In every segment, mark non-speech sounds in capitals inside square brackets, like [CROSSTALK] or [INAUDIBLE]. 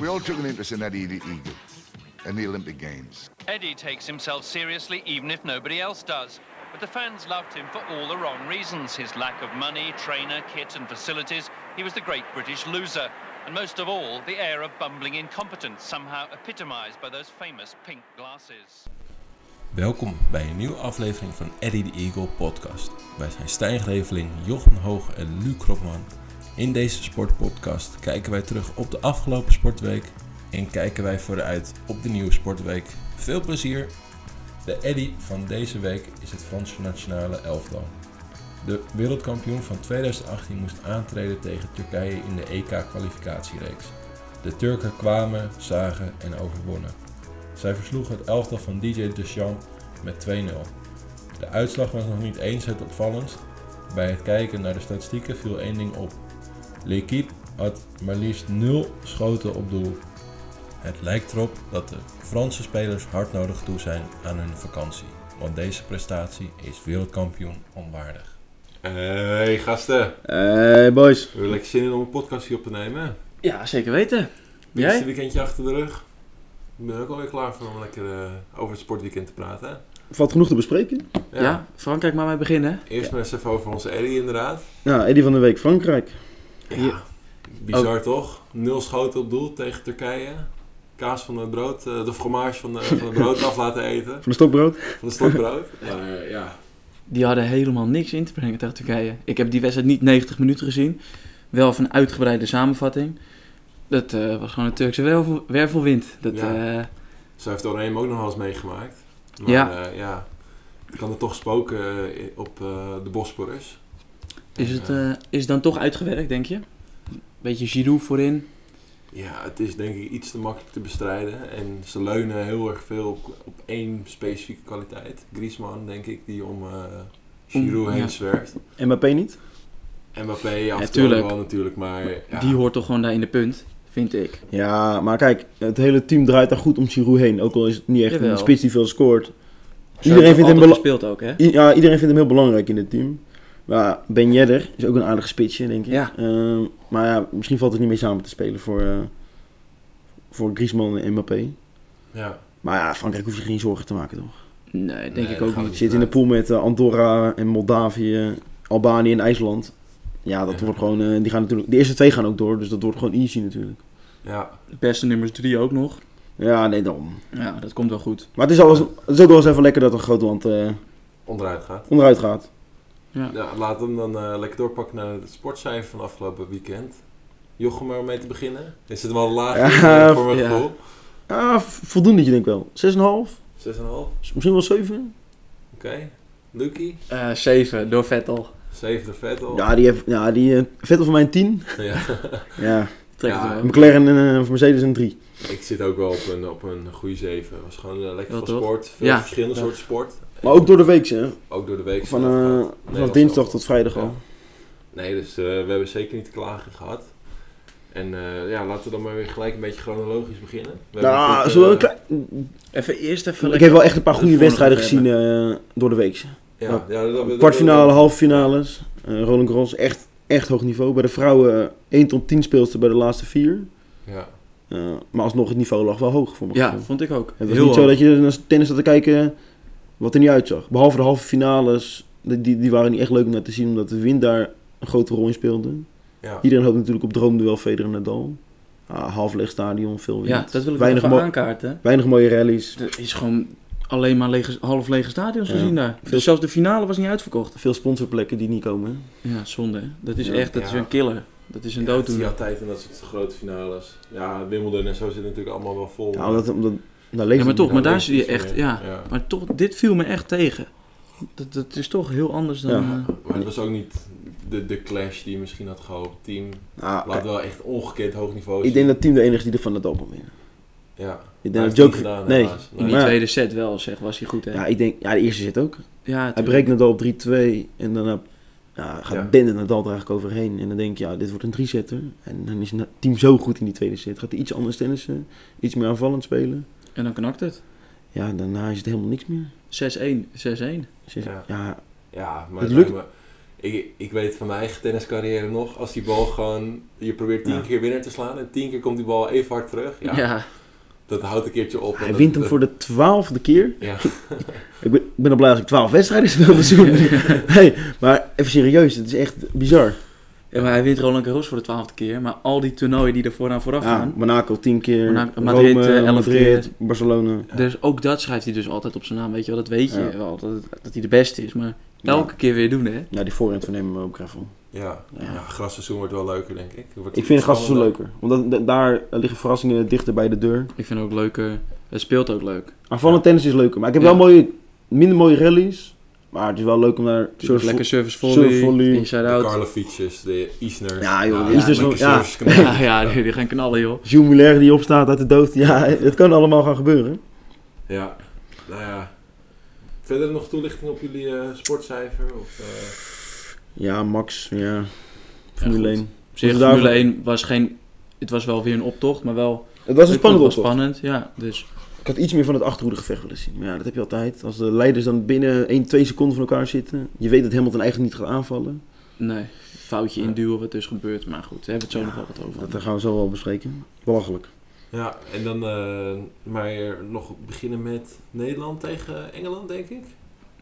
We all took an interest in Eddie the Eagle and the Olympic Games. Eddie takes himself seriously even if nobody else does. But the fans loved him for all the wrong reasons. His lack of money, trainer, kit and facilities. He was the great British loser. And most of all, the air of bumbling incompetence, somehow epitomized by those famous pink glasses. Welkom bij een nieuwe aflevering van Eddie the Eagle podcast. Wij zijn Stijn Greveling, Jochen Hoog en Luc Kropman. In deze sportpodcast kijken wij terug op de afgelopen sportweek en kijken wij vooruit op de nieuwe sportweek. Veel plezier! De Eddie van deze week is het Franse nationale elftal. De wereldkampioen van 2018 moest aantreden tegen Turkije in de EK-kwalificatiereeks. De Turken kwamen, zagen en overwonnen. Zij versloegen het elftal van DJ Deschamps met 2-0. De uitslag was nog niet eens het opvallendst. Bij het kijken naar de statistieken viel één ding op. L'équipe had maar liefst 0 schoten op doel. Het lijkt erop dat de Franse spelers hard nodig toe zijn aan hun vakantie. Want deze prestatie is wereldkampioen onwaardig. Hey gasten, Hey boys. we hebben lekker zin in om een podcast hier op te nemen. Ja, zeker weten. Eerste Jij? weekendje achter de rug. Ik ben ook alweer klaar voor om lekker eh, over het sportweekend te praten. hè? Valt genoeg te bespreken. Ja. Frankrijk maar mee beginnen. Eerst maar eens even over onze Eddie inderdaad. Ja, Eddie van de Week, Frankrijk. Ja. Bizar toch? Nul schoten op doel tegen Turkije. Kaas van het brood, eh, de fromage van, de, van het brood af laten eten. Van de stokbrood. Van de stokbrood. [LAUGHS] Maar eh, ja, Die hadden helemaal niks in te brengen tegen Turkije. Ik heb die wedstrijd niet 90 minuten gezien. Wel van een uitgebreide samenvatting. Dat eh, was gewoon een Turkse wervel, wervelwind. Dat, Ja. eh, zo heeft Oranje hem ook nog wel eens meegemaakt. Maar Ja. eh, ja, het kan er toch spoken op eh, de Bosporus. Is, het, eh, is het dan toch uitgewerkt, denk je? Beetje Giroud voorin. Ja, het is denk ik iets te makkelijk te bestrijden. En ze leunen heel erg veel op, op één specifieke kwaliteit. Griezmann, denk ik, die om eh Giroud Om- heen ja. zwerft. Mbappé niet. Mbappé af en toe wel natuurlijk, maar ja, Die hoort toch gewoon daar in de punt, vind ik. Ja, maar kijk, het hele team draait daar goed om Giroud heen. Ook al is het niet echt Jawel. een spits die veel scoort. Zo Iedereen vindt hem ook, hè? I- ja, iedereen vindt hem heel belangrijk in het team. Maar Ben Yedder is ook een aardige spitsje, denk ik. Ja. Ehm, maar ja, misschien valt het niet mee samen te spelen voor, eh, voor Griezmann en Mbappé. ja. Maar ja, Frankrijk hoef je geen zorgen te maken, toch? Nee, denk Nee, ik ook niet. Je zit in de pool met eh, Andorra en Moldavië, Albanië en IJsland. Ja, dat Ja. wordt gewoon. eh, die gaan natuurlijk. De eerste twee gaan ook door, dus dat wordt gewoon easy natuurlijk. ja. De beste nummers drie ook nog. Ja, nee, daarom. Ja, dat komt wel goed. Maar het is, al, het is ook wel eens even lekker dat een groot land eh, onderuit gaat. onderuit gaat. Ja. Ja, laten we hem dan eh, lekker doorpakken naar het sportcijfer van afgelopen weekend. Jochem, maar om mee te beginnen. Is het hem al laag Ja, eh, voor mijn ja. gevoel? Ah, v- voldoende denk ik wel. 6,5? 6,5? Misschien wel 7? Oké. Lucky? Eh, zeven door Vettel. 7 de Vettel. Ja, die, heeft, ja, die eh, Vettel van mij een 10. Ja. [LAUGHS] Ja, Trek Ja, het wel. McLaren en uh, Mercedes een 3. Ik zit ook wel op een, op een goede 7. Het was gewoon eh, lekker Wel veel toch? sport. Veel Ja. verschillende Ja. soorten sport. Maar ook door de week, hè? Ook door de week. Van, vanaf, eh, dinsdag tot vrijdag Ja. al. Nee, dus eh, we hebben zeker niet te klagen gehad. En eh, ja, laten we dan maar weer gelijk een beetje chronologisch beginnen. We Nou, natuurlijk, zullen we een klein- Even eerst even ik heb wel echt een paar de goede wedstrijden gezien eh, door de week. ja, ja, dat- Kwartfinale, halve finales. Roland Garros, echt, echt hoog niveau. Bij de vrouwen eh, 1 tot 10 speelster bij de laatste vier. Ja, maar alsnog, het niveau lag wel hoog voor me. Ja, vond ik ook. Het was Heel niet zo dat je naar tennis zat te kijken wat er niet uitzag. Behalve de halve finales, die, die, waren niet echt leuk om naar te zien, omdat de wind daar een grote rol in speelde. ja. Iedereen hoopt natuurlijk op droomduel Federer en Nadal. Ah, half leeg stadion, veel wind. Ja, dat wil ik weinig, aankaarten. weinig mooie rallies. Er is gewoon alleen maar lege, half lege stadions Ja. gezien daar. Veel- Dus zelfs de finale was niet uitverkocht. Veel sponsorplekken die niet komen. Ja, zonde. hè. Dat is Ja. echt, dat is Ja. een killer. Dat is een Ja, het zie je dooddoener. altijd in dat soort grote finales. Ja, Wimbledon en zo zitten natuurlijk allemaal wel vol. Ja, omdat, omdat, Ja, maar het toch, maar daar zie je ik echt, ja. Maar toch, dit viel me echt tegen. Dat, dat is toch heel anders dan... Ja. eh, Maar het was ook niet de, de clash die je misschien had gehoopt. Het team Ah, laat wel echt ongekend hoog niveau ik zien. denk dat het team de enige is die er van Nadal kan winnen. Ja. Ik denk dat het gedaan, nee. helaas. in die tweede set wel, zeg, was hij goed, hè? Ja, ik denk... Ja, de eerste zit ook. Ja, Hij breekt Nadal op 3-2 en daarna ja, gaat Ja. Dende Nadal er eigenlijk overheen. En dan denk je, ja, dit wordt een drie-setter. En dan is het team zo goed in die tweede set. Gaat hij iets anders tennissen, iets meer aanvallend spelen. En dan knakt het. 6-1. Ja, daarna is het helemaal niks meer. 6-1. Dus ja, Ja. ja, Ja, maar Het lukt- me- Ik, ik weet van mijn eigen tenniscarrière nog, als die bal gewoon, je probeert tien Ja. keer winnaar te slaan en tien keer komt die bal even hard terug. Ja, Ja. dat houdt een keertje op. en Hij dat- wint hem dat- voor de twaalfde keer. Ja, [LAUGHS] Ik ben, ik ben al blij als ik twaalf wedstrijden speel dit seizoen. [LAUGHS] hey, maar even serieus, het is echt bizar. Ja, maar hij wint Roland Garros voor de twaalfde keer. Maar al die toernooien die er vooraan vooraf Ja, gaan. Monaco tien keer, Monaco- Madrid, Rome, eh, elf Madrid, keer. Barcelona. Dus ook dat schrijft hij dus altijd op zijn naam. Weet je wel, dat weet je Ja. wel. Dat, dat hij de beste is. Maar elke keer weer doen, hè? Ja, die voorhand van hem ook gravel. ja, Ja. ja. grasseizoen wordt wel leuker, denk ik. Wordt Ik vind het spannender. leuker. Want dat- daar liggen verrassingen dichter bij de deur. Ik vind het ook leuker. Het speelt ook leuk. Aanvallend tennis is leuker. Maar ik heb Ja. wel mooie, minder mooie rallies. Maar het is wel leuk om naar... Surf, lekker service surf volley, volley. inside De. Karlovic's, de Isner. Ja, joh, Ja, van- ja. service knallen. Ja, [LAUGHS] ja die, die gaan knallen, joh. Jules Muller die opstaat uit de dood. Ja, het kan allemaal gaan gebeuren. Ja, nou ja. Verder nog toelichting op jullie eh, sportcijfer? Of, eh, Ja, Max. Ja. Formule goed. 1. Op zich, Formule daarvan- 1 was geen... Het was wel weer een optocht, maar wel... Het was een ik vond spannend het wel optocht. spannend, ja. Dus Ik had iets meer van het achterhoedegevecht willen zien. Maar ja, dat heb je altijd. Als de leiders dan binnen 1, 2 seconden van elkaar zitten. Je weet dat Hamilton eigenlijk niet gaat aanvallen. nee, foutje induwen wat dus gebeurt. Maar goed, daar hebben we het zo nog wel wat over. Dat gaan we zo wel bespreken. Belachelijk. ja, en dan eh, maar nog beginnen met Nederland tegen Engeland, denk ik.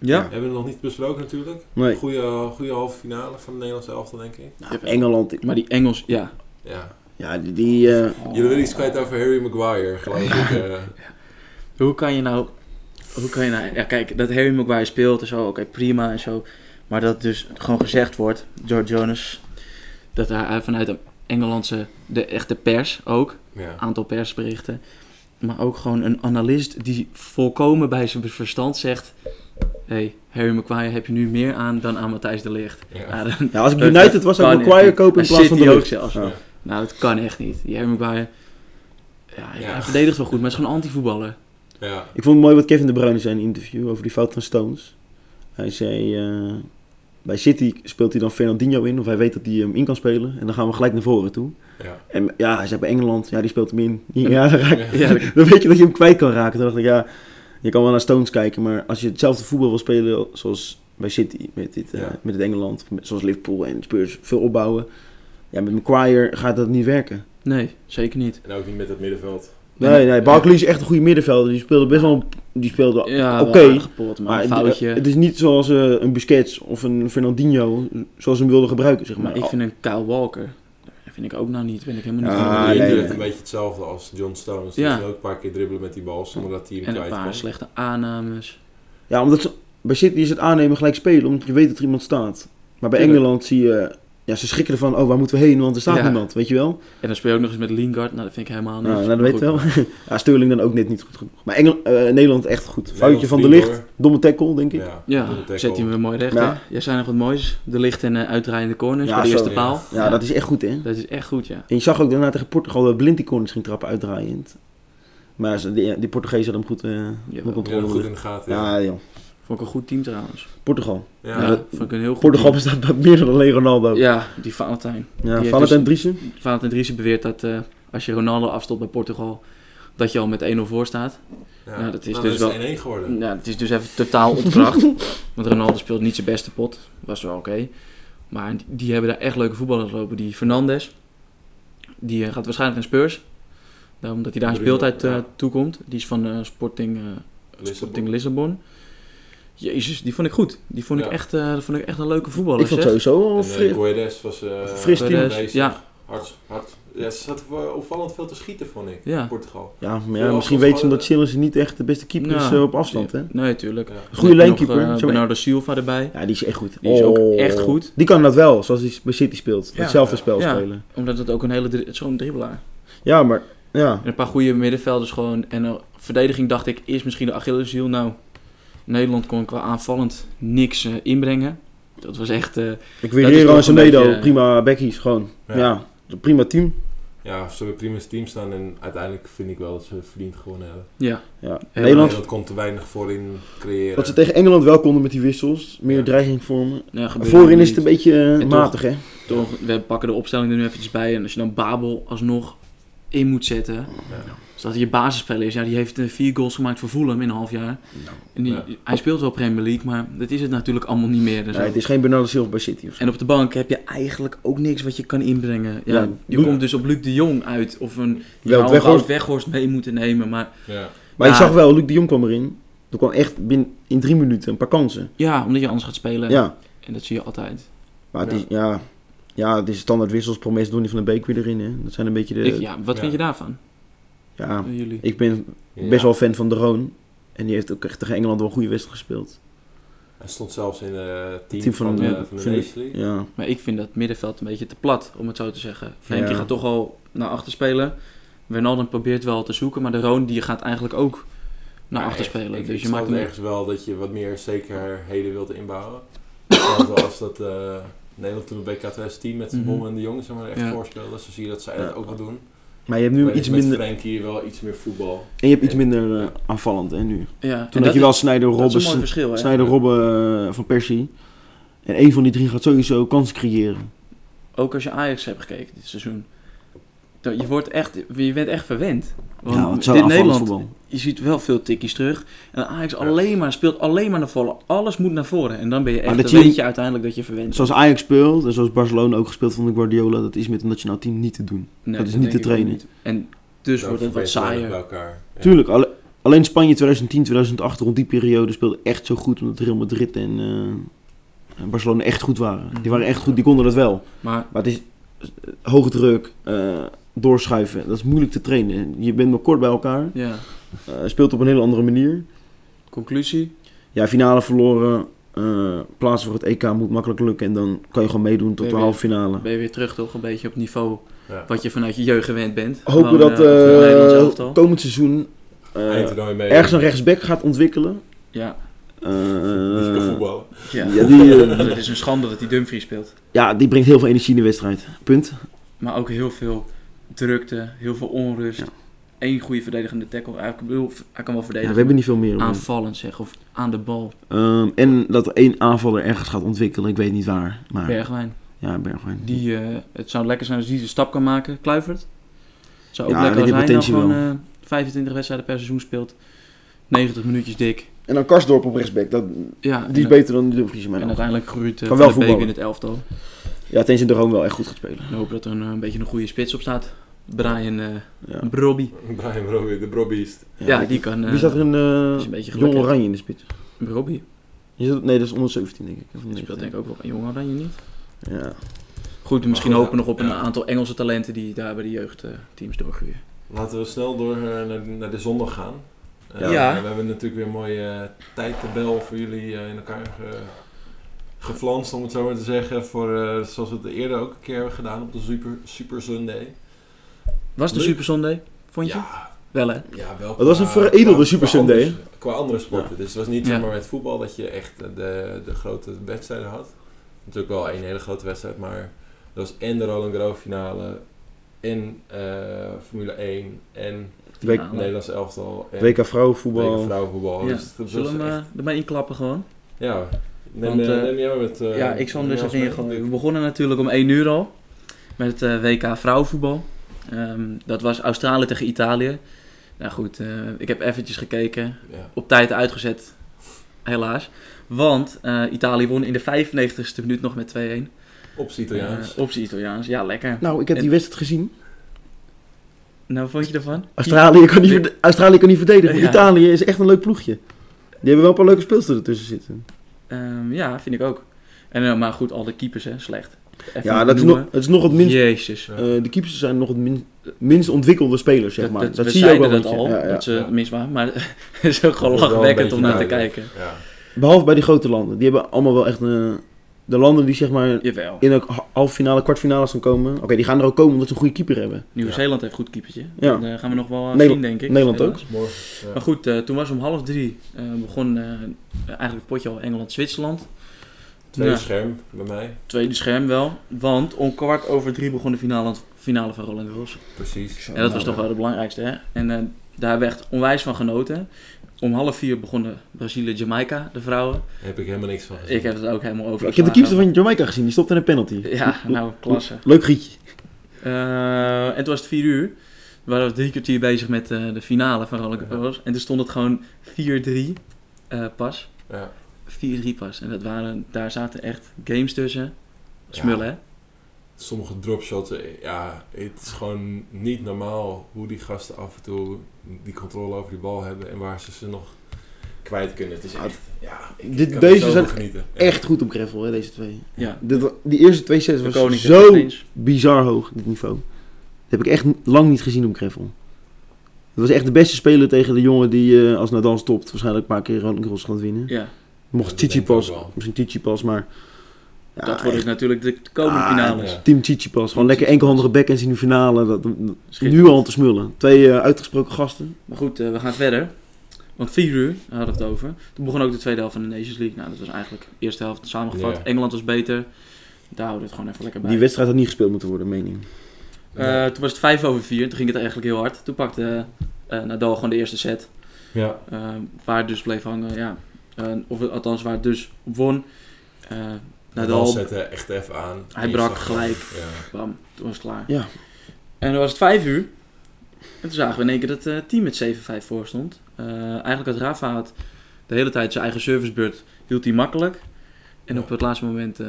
Ja? We hebben het nog niet besproken natuurlijk. Nee. Goede, goede halve finale van de Nederlandse elftal, denk ik. Nou, Engeland. Maar die Engels, ja. Ja. Ja, die... die eh, Jullie willen iets kwijt over Harry Maguire, geloof ik. [LAUGHS] eh. Hoe kan je nou... Hoe kan je nou... Ja, kijk, dat Harry Maguire speelt en zo, oké, prima en zo. Maar dat dus gewoon gezegd wordt, George Jonas... Dat hij vanuit de Engelandse, de echte pers ook... ja. aantal persberichten. Maar ook gewoon een analist die volkomen bij zijn verstand zegt... hey, Harry Maguire heb je nu meer aan dan aan Matthijs de Ligt. Ja. Ja, dan- ja, als ik United dat was, zou Maguire kopen in plaats van de Ligt. zelfs. Ja. Nou, dat kan echt niet. Die Harry Maguire... Ja, hij Ja. verdedigt wel goed, maar het is gewoon een anti-voetballer. Ja. Ik vond het mooi wat Kevin De Bruyne zei in een interview over die fout van Stones. Hij zei, eh, bij City speelt hij dan Fernandinho in, of hij weet dat hij hem in kan spelen. En dan gaan we gelijk naar voren toe. ja. En ja, hij zei bij Engeland, ja, die speelt hem in. [LAUGHS] Ja, dan, raak- Ja, dan weet je dat je hem kwijt kan raken. Toen dacht ik, ja, je kan wel naar Stones kijken, maar als je hetzelfde voetbal wil spelen zoals bij City, met, dit, eh, Ja. met het Engeland, met- zoals Liverpool en Spurs, veel opbouwen. Ja, met Maguire gaat dat niet werken. Nee, zeker niet. En ook niet met het middenveld. Nee, nee, Barkley is echt een goede middenvelder. Die speelde best wel, die speelde Ja, oké. maar, foutje. het is niet zoals eh, een Busquets of een Fernandinho, zoals ze hem wilden gebruiken, zeg maar. maar ik vind een Kyle Walker... Dat vind ik ook nou niet. Ben ik helemaal niet Ja. Ah, nee, nee. een beetje hetzelfde als John Stones. Die Ja. is ook een paar keer dribbelen met die bal zonder dat hij hem En een paar kon. slechte aannames. Ja, omdat ze, bij City is het aannemen gelijk spelen, omdat je weet dat er iemand staat. Maar bij Tuurlijk. Engeland zie je, ja, ze schrikken ervan, oh, waar moeten we heen, want er staat Ja. niemand, weet je wel? En dan speel je ook nog eens met Lingard. Nou, dat vind ik helemaal niet. Nou, nou, dat weet je wel. [LAUGHS] ja, Sterling dan ook net niet goed genoeg. Maar Engel, eh, Nederland echt goed. Foutje van de licht, domme tackle, denk ik. Ja, Ja, zet hij hem weer mooi recht. Ja. hè? Jij zei nog wat moois. De licht en uh, uitdraaiende corners Ja, voor de zo, eerste ja. paal. Ja, dat is echt goed, hè? dat is echt goed, ja. En je zag ook daarna tegen Portugal dat Blind die corners ging trappen uitdraaiend. Maar ze- die, die Portugezen hadden hem goed eh controle. Ja, goed in de gaten. Ja, Ja. joh. Vond ik een goed team trouwens. Portugal. Ja. Ja, dat- vond ik een heel goed Portugal team. bestaat uit meer dan alleen Ronaldo. Ja, die Valentijn. ja Die Valentijn heeft Driessen. Valentijn Driessen beweert dat eh, als je Ronaldo afstopt bij Portugal, dat je al met 1-0 voor staat. Ja. Ja, dat is Nou, dus wel- is het 1-1 geworden. Ja, het is dus even totaal ontkracht. [LAUGHS] want Ronaldo speelt niet zijn beste pot. Was wel oké. Maar die, die hebben daar echt leuke voetballers lopen. Die Fernandes, die eh, gaat waarschijnlijk naar Spurs. Nou, omdat hij daar een speeltijd eh, ja. toekomt. Die is van eh, Sporting, eh, Lissabon. Sporting Lissabon. Jezus, die vond ik goed. Die vond, ik, Ja. echt, eh, vond ik echt een leuke voetballer. Ik vond sowieso wel En uh, fris. Guedes was eh Fris team. ja. Hard, hard. Ja, ze zat eh, opvallend veel te schieten, vond ik. Ja. Portugal. Ja, maar Ja, misschien weten ze omdat Chilwell niet echt de beste keeper is eh, op afstand, hè? Nee, tuurlijk. Ja. Goede lijnkeeper. eh, Zo- Bernardo Silva erbij. Ja, die is echt goed. Die is ook Oh. echt goed. Die kan dat wel, zoals hij bij City speelt. Ja. Hetzelfde Ja. spel Ja. spelen. Omdat het ook een hele dri- zo'n dribbelaar. Ja, maar ja. En een paar goede middenvelders gewoon. En uh, verdediging dacht ik eerst misschien de Achilleshiel. Nou, Nederland kon qua aanvallend niks eh, inbrengen. Dat was echt... eh, Ik weer Hero en een Semedo, beetje- prima backies, gewoon. Ja. Ja, prima team. Ja, ze hebben prima team staan en uiteindelijk vind ik wel dat ze verdiend gewonnen hebben. ja, Ja. Nederland, Nederland kon te weinig voorin creëren. wat ze tegen Engeland wel konden met die wissels, meer Ja. dreiging vormen. nou, gebeurde Voorin is het een beetje eh, toch- matig, hè? Toch, we pakken de opstelling er nu eventjes bij. En als je dan Babel alsnog in moet zetten. Ja. Dat je basisspeler is, ja, die heeft eh, vier goals gemaakt voor Fulham in een half jaar. En die, Ja. Hij speelt wel Premier League, maar dat is het natuurlijk allemaal niet meer. Dus Nee, het is geen Bernardo Silva bij City of zo. En op de bank heb je eigenlijk ook niks wat je kan inbrengen. Ja, Ja, je Luc- komt dus op Luc de Jong uit. Of een Wel, Weghorst- Weghorst mee moeten nemen. Maar Ja. Maar je zag wel, Luc de Jong kwam erin. Er kwam echt binnen, in drie minuten een paar kansen. ja, omdat je anders gaat spelen. Ja, En dat zie je altijd. maar het Ja. is, ja, ja, het is standaard wissels. Promes Donny van de Beek weer erin. Hè. Dat zijn een beetje de... Ik, ja, wat ja. vind je daarvan? Ja, eh, jullie? ik ben Ja. best wel fan van De Roon. En die heeft ook echt tegen Engeland wel een goede wedstrijd gespeeld. Hij stond zelfs in het team, Team van van, de- de, ja, van de van de- Nations League. Ja, Maar ik vind dat middenveld een beetje te plat, om het zo te zeggen. Frenkie Ja. gaat toch al naar achter spelen. Wijnaldum probeert wel te zoeken, maar de Roon die gaat eigenlijk ook naar Maar achter echt, spelen. Ik, dus ik je maakt hem... ergens wel dat je wat meer zekerheden wilt inbouwen. Hetzelfde als dat eh, Nederland toen op WK 2010 met zijn Mhm. Bom en de Jong zeg maar, echt Ja. voorspeelde. Zo zie je dat zij Ja. dat ook wel doen. Maar je hebt nu Alleen iets met minder... Frenkie wel iets meer voetbal. En je hebt iets minder eh, aanvallend hè, nu. Ja, en Toen dat had je wel een Robben, mooi verschil. hè? Snijder, Robben eh, van Persie. En een van die drie gaat sowieso kansen creëren. Ook als je Ajax hebt gekeken dit seizoen. Dat- Je, wordt echt, je bent echt verwend. Want Ja, dit Nederland, voetbal. je ziet wel veel tikkies terug. En Ajax alleen maar, speelt alleen maar naar voren. Alles moet naar voren. En dan ben je echt, dat weet je- je uiteindelijk dat je verwend bent. Zoals Ajax speelt en zoals Barcelona ook gespeeld vond ik Guardiola, dat is met een nationaal team niet te doen. Nee, dat is niet te trainen. niet. En dus wordt het wat bij saaier. elkaar. Ja. Tuurlijk, alle- alleen Spanje 2010, 2008, rond die periode speelde echt zo goed omdat Real Madrid en, eh, en Barcelona echt goed waren. Die waren echt goed, die konden dat wel. Maar Maar het is eh, hoge druk, eh, doorschuiven, dat is moeilijk te trainen. Je bent maar kort bij elkaar, ja, eh, speelt op een hele andere manier. conclusie. Ja, finale verloren, eh, plaatsen voor het EK moet makkelijk lukken en dan kan je gewoon meedoen tot de halve finale. Ben je weer terug toch een beetje op niveau Ja. wat je vanuit je jeugd gewend bent. Hopen dat elftal. komend seizoen eh, mee. ergens een rechtsback gaat ontwikkelen. Ja, Die kan voetballen. ja. ja, die, [LAUGHS] het is een schande dat hij Dumfries speelt. ja, die brengt heel veel energie in de wedstrijd. Punt. Maar ook heel veel drukte, heel veel onrust. Ja. Eén goede verdedigende tackle. Hij, bedoel, hij kan wel Ja, verdedigen. we hebben niet veel meer. aanvallend zeg, of aan de bal. Ehm, en dat er één aanvaller ergens gaat ontwikkelen. Ik weet niet waar. Maar, Bergwijn. Ja, Bergwijn. Die, eh, het zou lekker zijn als die de stap kan maken. Kluivert. Het zou ook Ja, lekker die als hij nou gewoon eh, 25 wedstrijden per seizoen speelt. 90 minuutjes dik. En dan Karsdorp op rechtsback. Dat, Ja, die is beter dan de Dumfries in mijn En uiteindelijk groeit uh, Kan Van wel Beek in het elftal. Ja, tenzij de Roon wel echt goed gaat spelen. Ik hoop dat er een, eh, een beetje een goede spits op staat. Brian uh, Ja. Brobby. Brian Brobby, de Brobbyist. Ja, die kan... Wie staat er in eh, is een beetje Jong. Oranje in de spits? Brobby. Nee, dat is onder 17 denk ik. Of Die niet? speelt denk ik ook wel bij Jong Oranje niet. Ja. Goed, misschien goed, hopen we nog op een ja. aantal Engelse talenten die daar bij de jeugdteams doorgroeien. Laten we snel door naar, naar de zondag gaan. Eh, Ja. We hebben natuurlijk weer een mooie uh, tijdtabel voor jullie eh, in elkaar ge, geflanst, om het zo maar te zeggen. Voor, eh, zoals we het eerder ook een keer hebben gedaan op de Super, super Sunday. Was de Leuk. Super Sunday? Vond je? Ja, Wel hè? ja, wel. Het was een veredelde Super qua Sunday, Qua andere sporten. Dus het was niet Ja. zeg maar met voetbal dat je echt de, de grote wedstrijden had. Natuurlijk wel één hele grote wedstrijd, maar dat was en de Roland Garros finale, en eh, Formule 1, en WK, Ja. Nederlands elftal, en WK vrouwenvoetbal. WK vrouwenvoetbal. Ja. Dus dat was Zullen we echt- hem, erbij inklappen gewoon? Ja, neem, Want, eh, eh, neem jij maar met... ja, ik zal hem dus even ingooien. We begonnen natuurlijk om 1 uur al. Met het eh, WK vrouwenvoetbal. Ehm, dat was Australië tegen Italië. Nou goed, eh, ik heb eventjes gekeken. Ja. Op tijd uitgezet. Helaas. Want eh, Italië won in de 95ste minuut nog met 2-1. Op z'n Italiaans. Eh, op z'n Italiaans. Ja, lekker. Nou, ik heb die wedstrijd gezien. Nou, wat vond je ervan? Australië kan niet, Australië kan niet verdedigen. Ja. Italië is echt een leuk ploegje. Die hebben wel een paar leuke speelsters ertussen zitten. Ehm, ja, vind ik ook. En, maar goed, al de keepers, hè, slecht. Even Ja, dat is, nog, het is nog het minst... Jezus. Eh, de keepers zijn nog het min- minst ontwikkelde spelers, zeg maar. Dat, zie je ook wel dat al, Ja, ja. dat ze Ja. mis waren. Maar [LAUGHS] het is ook gewoon lachwekkend om naar te kijken. Ja. Behalve bij die grote landen. Die hebben allemaal wel echt een... De landen die zeg maar Jawel. in een ha- halve finale, kwartfinale gaan komen. Oké, die gaan er ook komen omdat ze een goede keeper hebben. Nieuw-Zeeland heeft goed keepertje. Ja. Dat eh, gaan we nog wel eh, Nederland- zien, denk ik. Nederland ook. Morgen. Ja. Maar goed, eh, toen was om half drie eh, begon eh, eigenlijk het potje al Engeland-Zwitserland. Tweede Nou, scherm bij mij. tweede scherm wel. Want om kwart over drie begon de finale, finale van Roland Garros. Precies. En dat was toch wel het belangrijkste, hè? En eh, daar werd onwijs van genoten. Om half vier begonnen Brazilië-Jamaica, de vrouwen. Daar heb ik helemaal niks van gezien. Ik heb het ook helemaal over. Ik heb de keeper van Jamaica gezien. Die stopte in een penalty. Ja, nou, klasse. Leuk gietje. Eh, en toen was het vier uur. We waren drie kwartier bezig met eh, de finale van Roland Garros. En toen stond het gewoon 4-3 eh, pas. Ja. 4-3 pas. En dat waren, daar zaten echt games tussen. Smullen, hè? Sommige dropshots, ja, het is gewoon niet normaal hoe die gasten af en toe die controle over die bal hebben en waar ze ze nog kwijt kunnen. Het is echt, ja, ik, Dit- ik kan deze zijn genieten. Echt goed op gravel, hè, deze twee. Ja. Dit wa- die eerste twee sets De was koning zo bizar hoog, dit niveau. Dat heb ik echt lang niet gezien op gravel. Het was echt de beste speler tegen de jongen die eh, als Nadal stopt waarschijnlijk een paar keer Roland Garros gaat winnen. Ja, Mocht dat Chichi denk ik pas, ook wel. misschien Chichi pas, maar... Ja, dat wordt echt, natuurlijk de komende Ah, finales. ja. Team Chichi pas. Gewoon lekker enkelhandige backhands in de finale. Dat, nu al te smullen. Twee eh, uitgesproken gasten. Maar goed, eh, we gaan verder. Want 4 uur hadden we het over. Toen begon ook de tweede helft van de Nations League. Nou, dat was eigenlijk de eerste helft samengevat. Ja. Engeland was beter. Daar houden we het gewoon even lekker bij. Die wedstrijd had niet gespeeld moeten worden, mening. Eh, toen was het 5 over 4. Toen ging het eigenlijk heel hard. Toen pakte eh, Nadal gewoon de eerste set. Ja, waar het dus bleef hangen. Ja. Eh, of het- althans, waar het dus op won. Eh Nadal zette echt even aan. Hij brak gelijk. Ja. bam, toen was het klaar. Ja. En dan was het 5 uur. En toen zagen we in één keer dat het team met 7-5 voor stond. Eh, eigenlijk had Rafa had de hele tijd zijn eigen servicebeurt hield hij makkelijk. En Ja. op het laatste moment eh,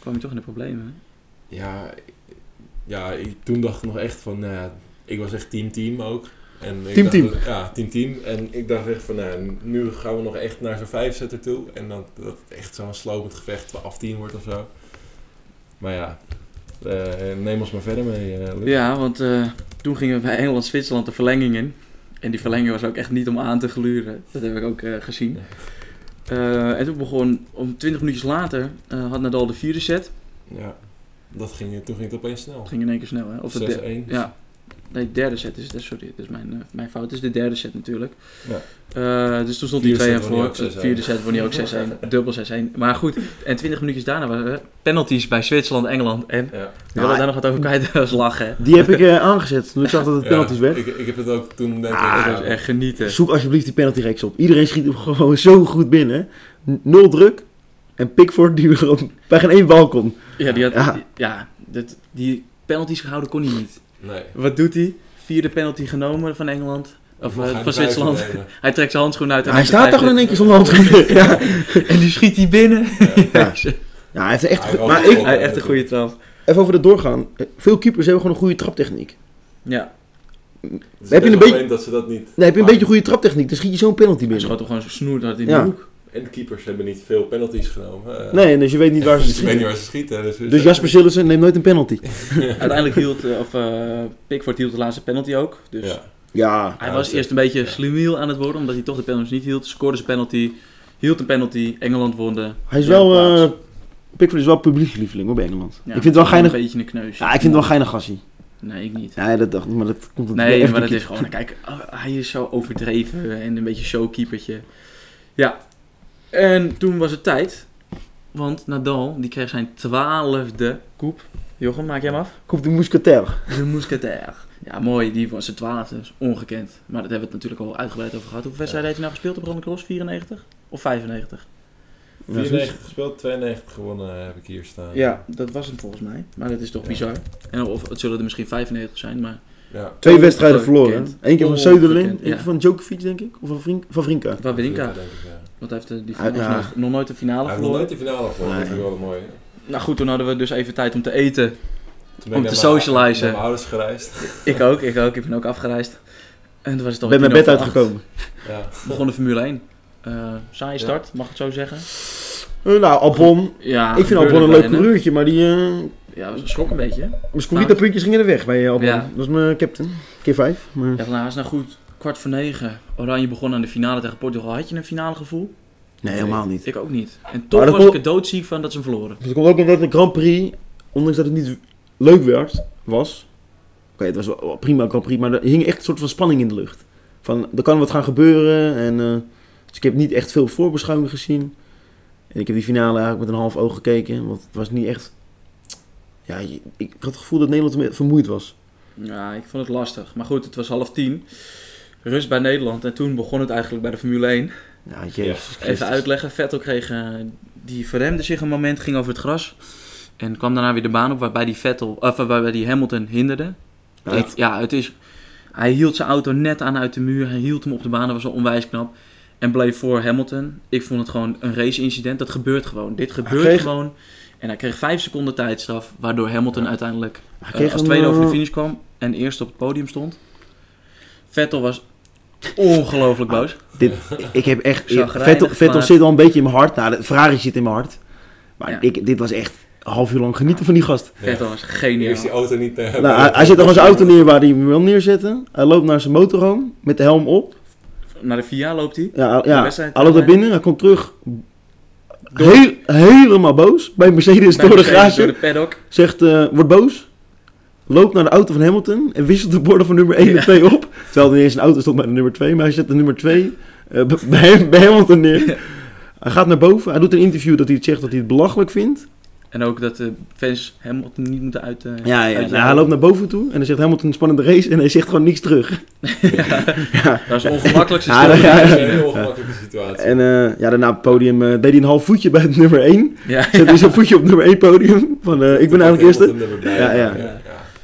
kwam hij toch in de problemen. Ja, ja ik, toen dacht ik nog echt van, nou ja, ik was echt team-team ook. En ik Team, dacht team. dat- ja, team-team. En ik dacht echt van, nou, nu gaan we nog echt naar zo'n vijfzetter toe. En dan, dat het echt zo'n slopend gevecht 12-10 wordt of zo. Maar ja, eh, neem ons maar verder mee, eh, Luc. Ja, want eh, toen gingen we bij Engeland-Zwitserland de verlenging in. En die verlenging was ook echt niet om aan te gluren. Dat heb ik ook eh, gezien. Eh, en toen begon, om 20 minuutjes later, eh, had Nadal de vierde set. Ja, dat ging, toen ging het opeens snel. Dat ging in één keer snel, hè? Of de 6-1. der- Ja. Nee, de derde set is het. Sorry, dat is mijn, eh, mijn fout. Het is de derde set natuurlijk. Ja. Eh, dus toen stond hij Vierde 2 en voor. ook 6-1. Vierde set won hij ook 6-1. [LAUGHS] Dubbel 6-1. Maar goed, en 20 minuutjes daarna waren er penalties bij Zwitserland, Engeland. En Ja. we willen daar nog wat over kwijt. Dat was lachen. hè. Die heb ik eh, aangezet toen ik zag dat het penalties Ja, werd. Ik, ik heb het ook toen denk ik... Dat ja, was echt genieten. Zoek alsjeblieft die penalty reeks op. Iedereen schiet hem [LAUGHS] gewoon zo goed binnen. Nul druk. En Pickford die [LAUGHS] op- bij geen één bal kon. Ja, die, had, Ja. die, ja dat, die penalties gehouden kon hij niet. Nee. Wat doet hij? Vierde penalty genomen van Engeland. Of eh, hij van Zwitserland. [LAUGHS] Hij trekt zijn handschoen uit. en hij staat toch in één keer [LAUGHS] zonder handschoen. [LAUGHS] ja. En die schiet hij binnen. Ja. Ja, hij heeft echt Hij Maar ik, Hij heeft echt een goede trap. even over de doorgaan. Veel keepers hebben gewoon een goede traptechniek. Ja, Het is Heb je een beetje- vreemd dat ze dat niet... Nee, heb je een beetje goede traptechniek, dan schiet je zo'n penalty hij binnen. schoot toch gewoon zo snoerd in Ja. de hoek. En de keepers hebben niet veel penalties genomen. Eh, Nee, dus je weet niet waar ze [LAUGHS] dus je weet niet schieten. waar ze schieten. Dus, Dus Jasper Sillissen neemt nooit een penalty. [LAUGHS] Uiteindelijk hield, eh, of eh, Pickford hield de laatste penalty ook. Dus Ja. Ja, hij Ja, was eerst een beetje slimiel aan het worden, omdat hij toch de penalty niet hield. Scoorde zijn penalty, hield een penalty, Engeland won de hij is wel... eh Pickford is wel publiekslieveling hoor, bij Engeland. Ja, ik vind het wel geinig... Een beetje een kneusje. Ja, ik vind het wel geinig gassie. Nee, ik niet. Ja, dat dacht ik, maar dat komt het Nee, maar dat is gewoon, kijk, oh, hij is zo overdreven en een beetje showkeepertje. Ja, en toen was het tijd, want Nadal, die kreeg zijn twaalfde koep. Jochem, maak jij hem af? Komt de mousquetaire. De Mousquetaire. Ja, mooi, die was zijn twaalfde, dus ongekend. Maar dat hebben we het natuurlijk al uitgebreid over gehad. Hoeveel wedstrijden heeft hij nou gespeeld op Roland Garros? 94 of 95? 94 gespeeld, 92 gewonnen eh, heb ik hier staan. Ja, dat was hem volgens mij. Maar dat is toch Ja. bizar. En of het zullen er misschien 95 zijn, maar Ja. Twee wedstrijden verloren. Eén keer van Söderling, één ja. keer van Djokovic denk ik. Of van, Vrink, van Vrinka. denk ik, hij heeft eh, die Ah, nog, ja. nooit- nog nooit de finale Hij heeft nog verloren. nooit de finale gewonnen, dat is Nee. wel mooi. Nou goed, toen hadden we dus even tijd om te eten. Toen ben Om ik te socializen. naar mijn ouders gereisd. [LAUGHS] Ik ook, ik ook. Ik ben ook afgereisd. En toen was het Ik al ben mijn bed uitgekomen. Ja. Begon de Formule 1. Eh saaie start, mag ik het zo zeggen? Eh, nou, Albon. Ja, ik vind Albon een leuk coureurtje, maar die... eh Ja, was schrok een beetje. mijn scorita puntjes gingen er weg bij Albon. Ja. Dat was mijn captain. Keer vijf. Maar... Ja, nou, is nou goed. Kwart voor negen. Oranje begon aan de finale tegen Portugal. Had je een finale gevoel? Nee, helemaal niet. Ik ook niet. En toch dat was ik er doodziek van dat ze hem verloren. Dus het komt ook omdat de Grand Prix, ondanks dat het niet leuk werd, was. Oké, het was wel wel prima Grand Prix, maar er hing echt een soort van spanning in de lucht. Van, er kan wat gaan gebeuren. En, eh, dus ik heb niet echt veel voorbeschouwing gezien. En ik heb die finale eigenlijk met een half oog gekeken, want het was niet echt... Ja, je- ik had het gevoel dat Nederland ermee vermoeid was. Ja, ik vond het lastig. Maar goed, het was half tien. Rust bij Nederland. En toen begon het eigenlijk bij de Formule 1. Ja, jezus. Even uitleggen. Vettel kreeg, eh, die verremde zich een moment, ging over het gras. En kwam daarna weer de baan op waarbij die, Vettel, of waarbij die Hamilton hinderde. Ja, het- ja, het is... Hij hield zijn auto net aan uit de muur. Hij hield hem op de baan. Dat was al onwijs knap. En bleef voor Hamilton. Ik vond het gewoon een race-incident. Dat gebeurt gewoon. Dit gebeurt kreeg- gewoon. En hij kreeg vijf seconden tijdstraf. Waardoor Hamilton uiteindelijk eh, als een, tweede over de eh, finish kwam. En eerst op het podium stond. Vettel was ongelooflijk boos. Dit, ik heb echt... Vettel, Vettel zit al een beetje in mijn hart. Nou, de Ferrari zit in mijn hart. Maar Ja. ik, dit was echt een half uur lang genieten van die gast. Vettel was geniaal. Eerst die auto niet eh, Nou, hij, hij zet nog zijn auto neer waar hij hem wil neerzetten. Hij loopt naar zijn motorhome met de helm op. Naar de VIA loopt hij. Ja, De ja hij loopt naar binnen. Hij komt terug. Heel, helemaal boos. Bij Mercedes Bij door de garage. Door de paddock. Zegt, eh, wordt boos. Loopt naar de auto van Hamilton. En wisselt de borden van nummer 1 en 2 op. Terwijl er niet eens een auto stond bij de nummer 2. Maar hij zet de nummer 2 eh, bij, bij Hamilton neer. Hij gaat naar boven. Hij doet een interview dat hij het zegt dat hij het belachelijk vindt. En ook dat de fans Hamilton niet moeten uit... eh, Ja, ja. uit- Nou, hij loopt naar boven toe. En dan zegt Hamilton een spannende race. En hij zegt gewoon niks terug. [LAUGHS] ja. Dat is de ongemakkelijkste Ja, stil. ja. Dat is een heel ongemakkelijke situatie. En eh, ja, daarna op het podium eh, deed hij een half voetje bij het nummer 1. Ja, Zet hij zo'n voetje op nummer 1 podium. Van eh, ik ben eigenlijk eerste. Ja, ja.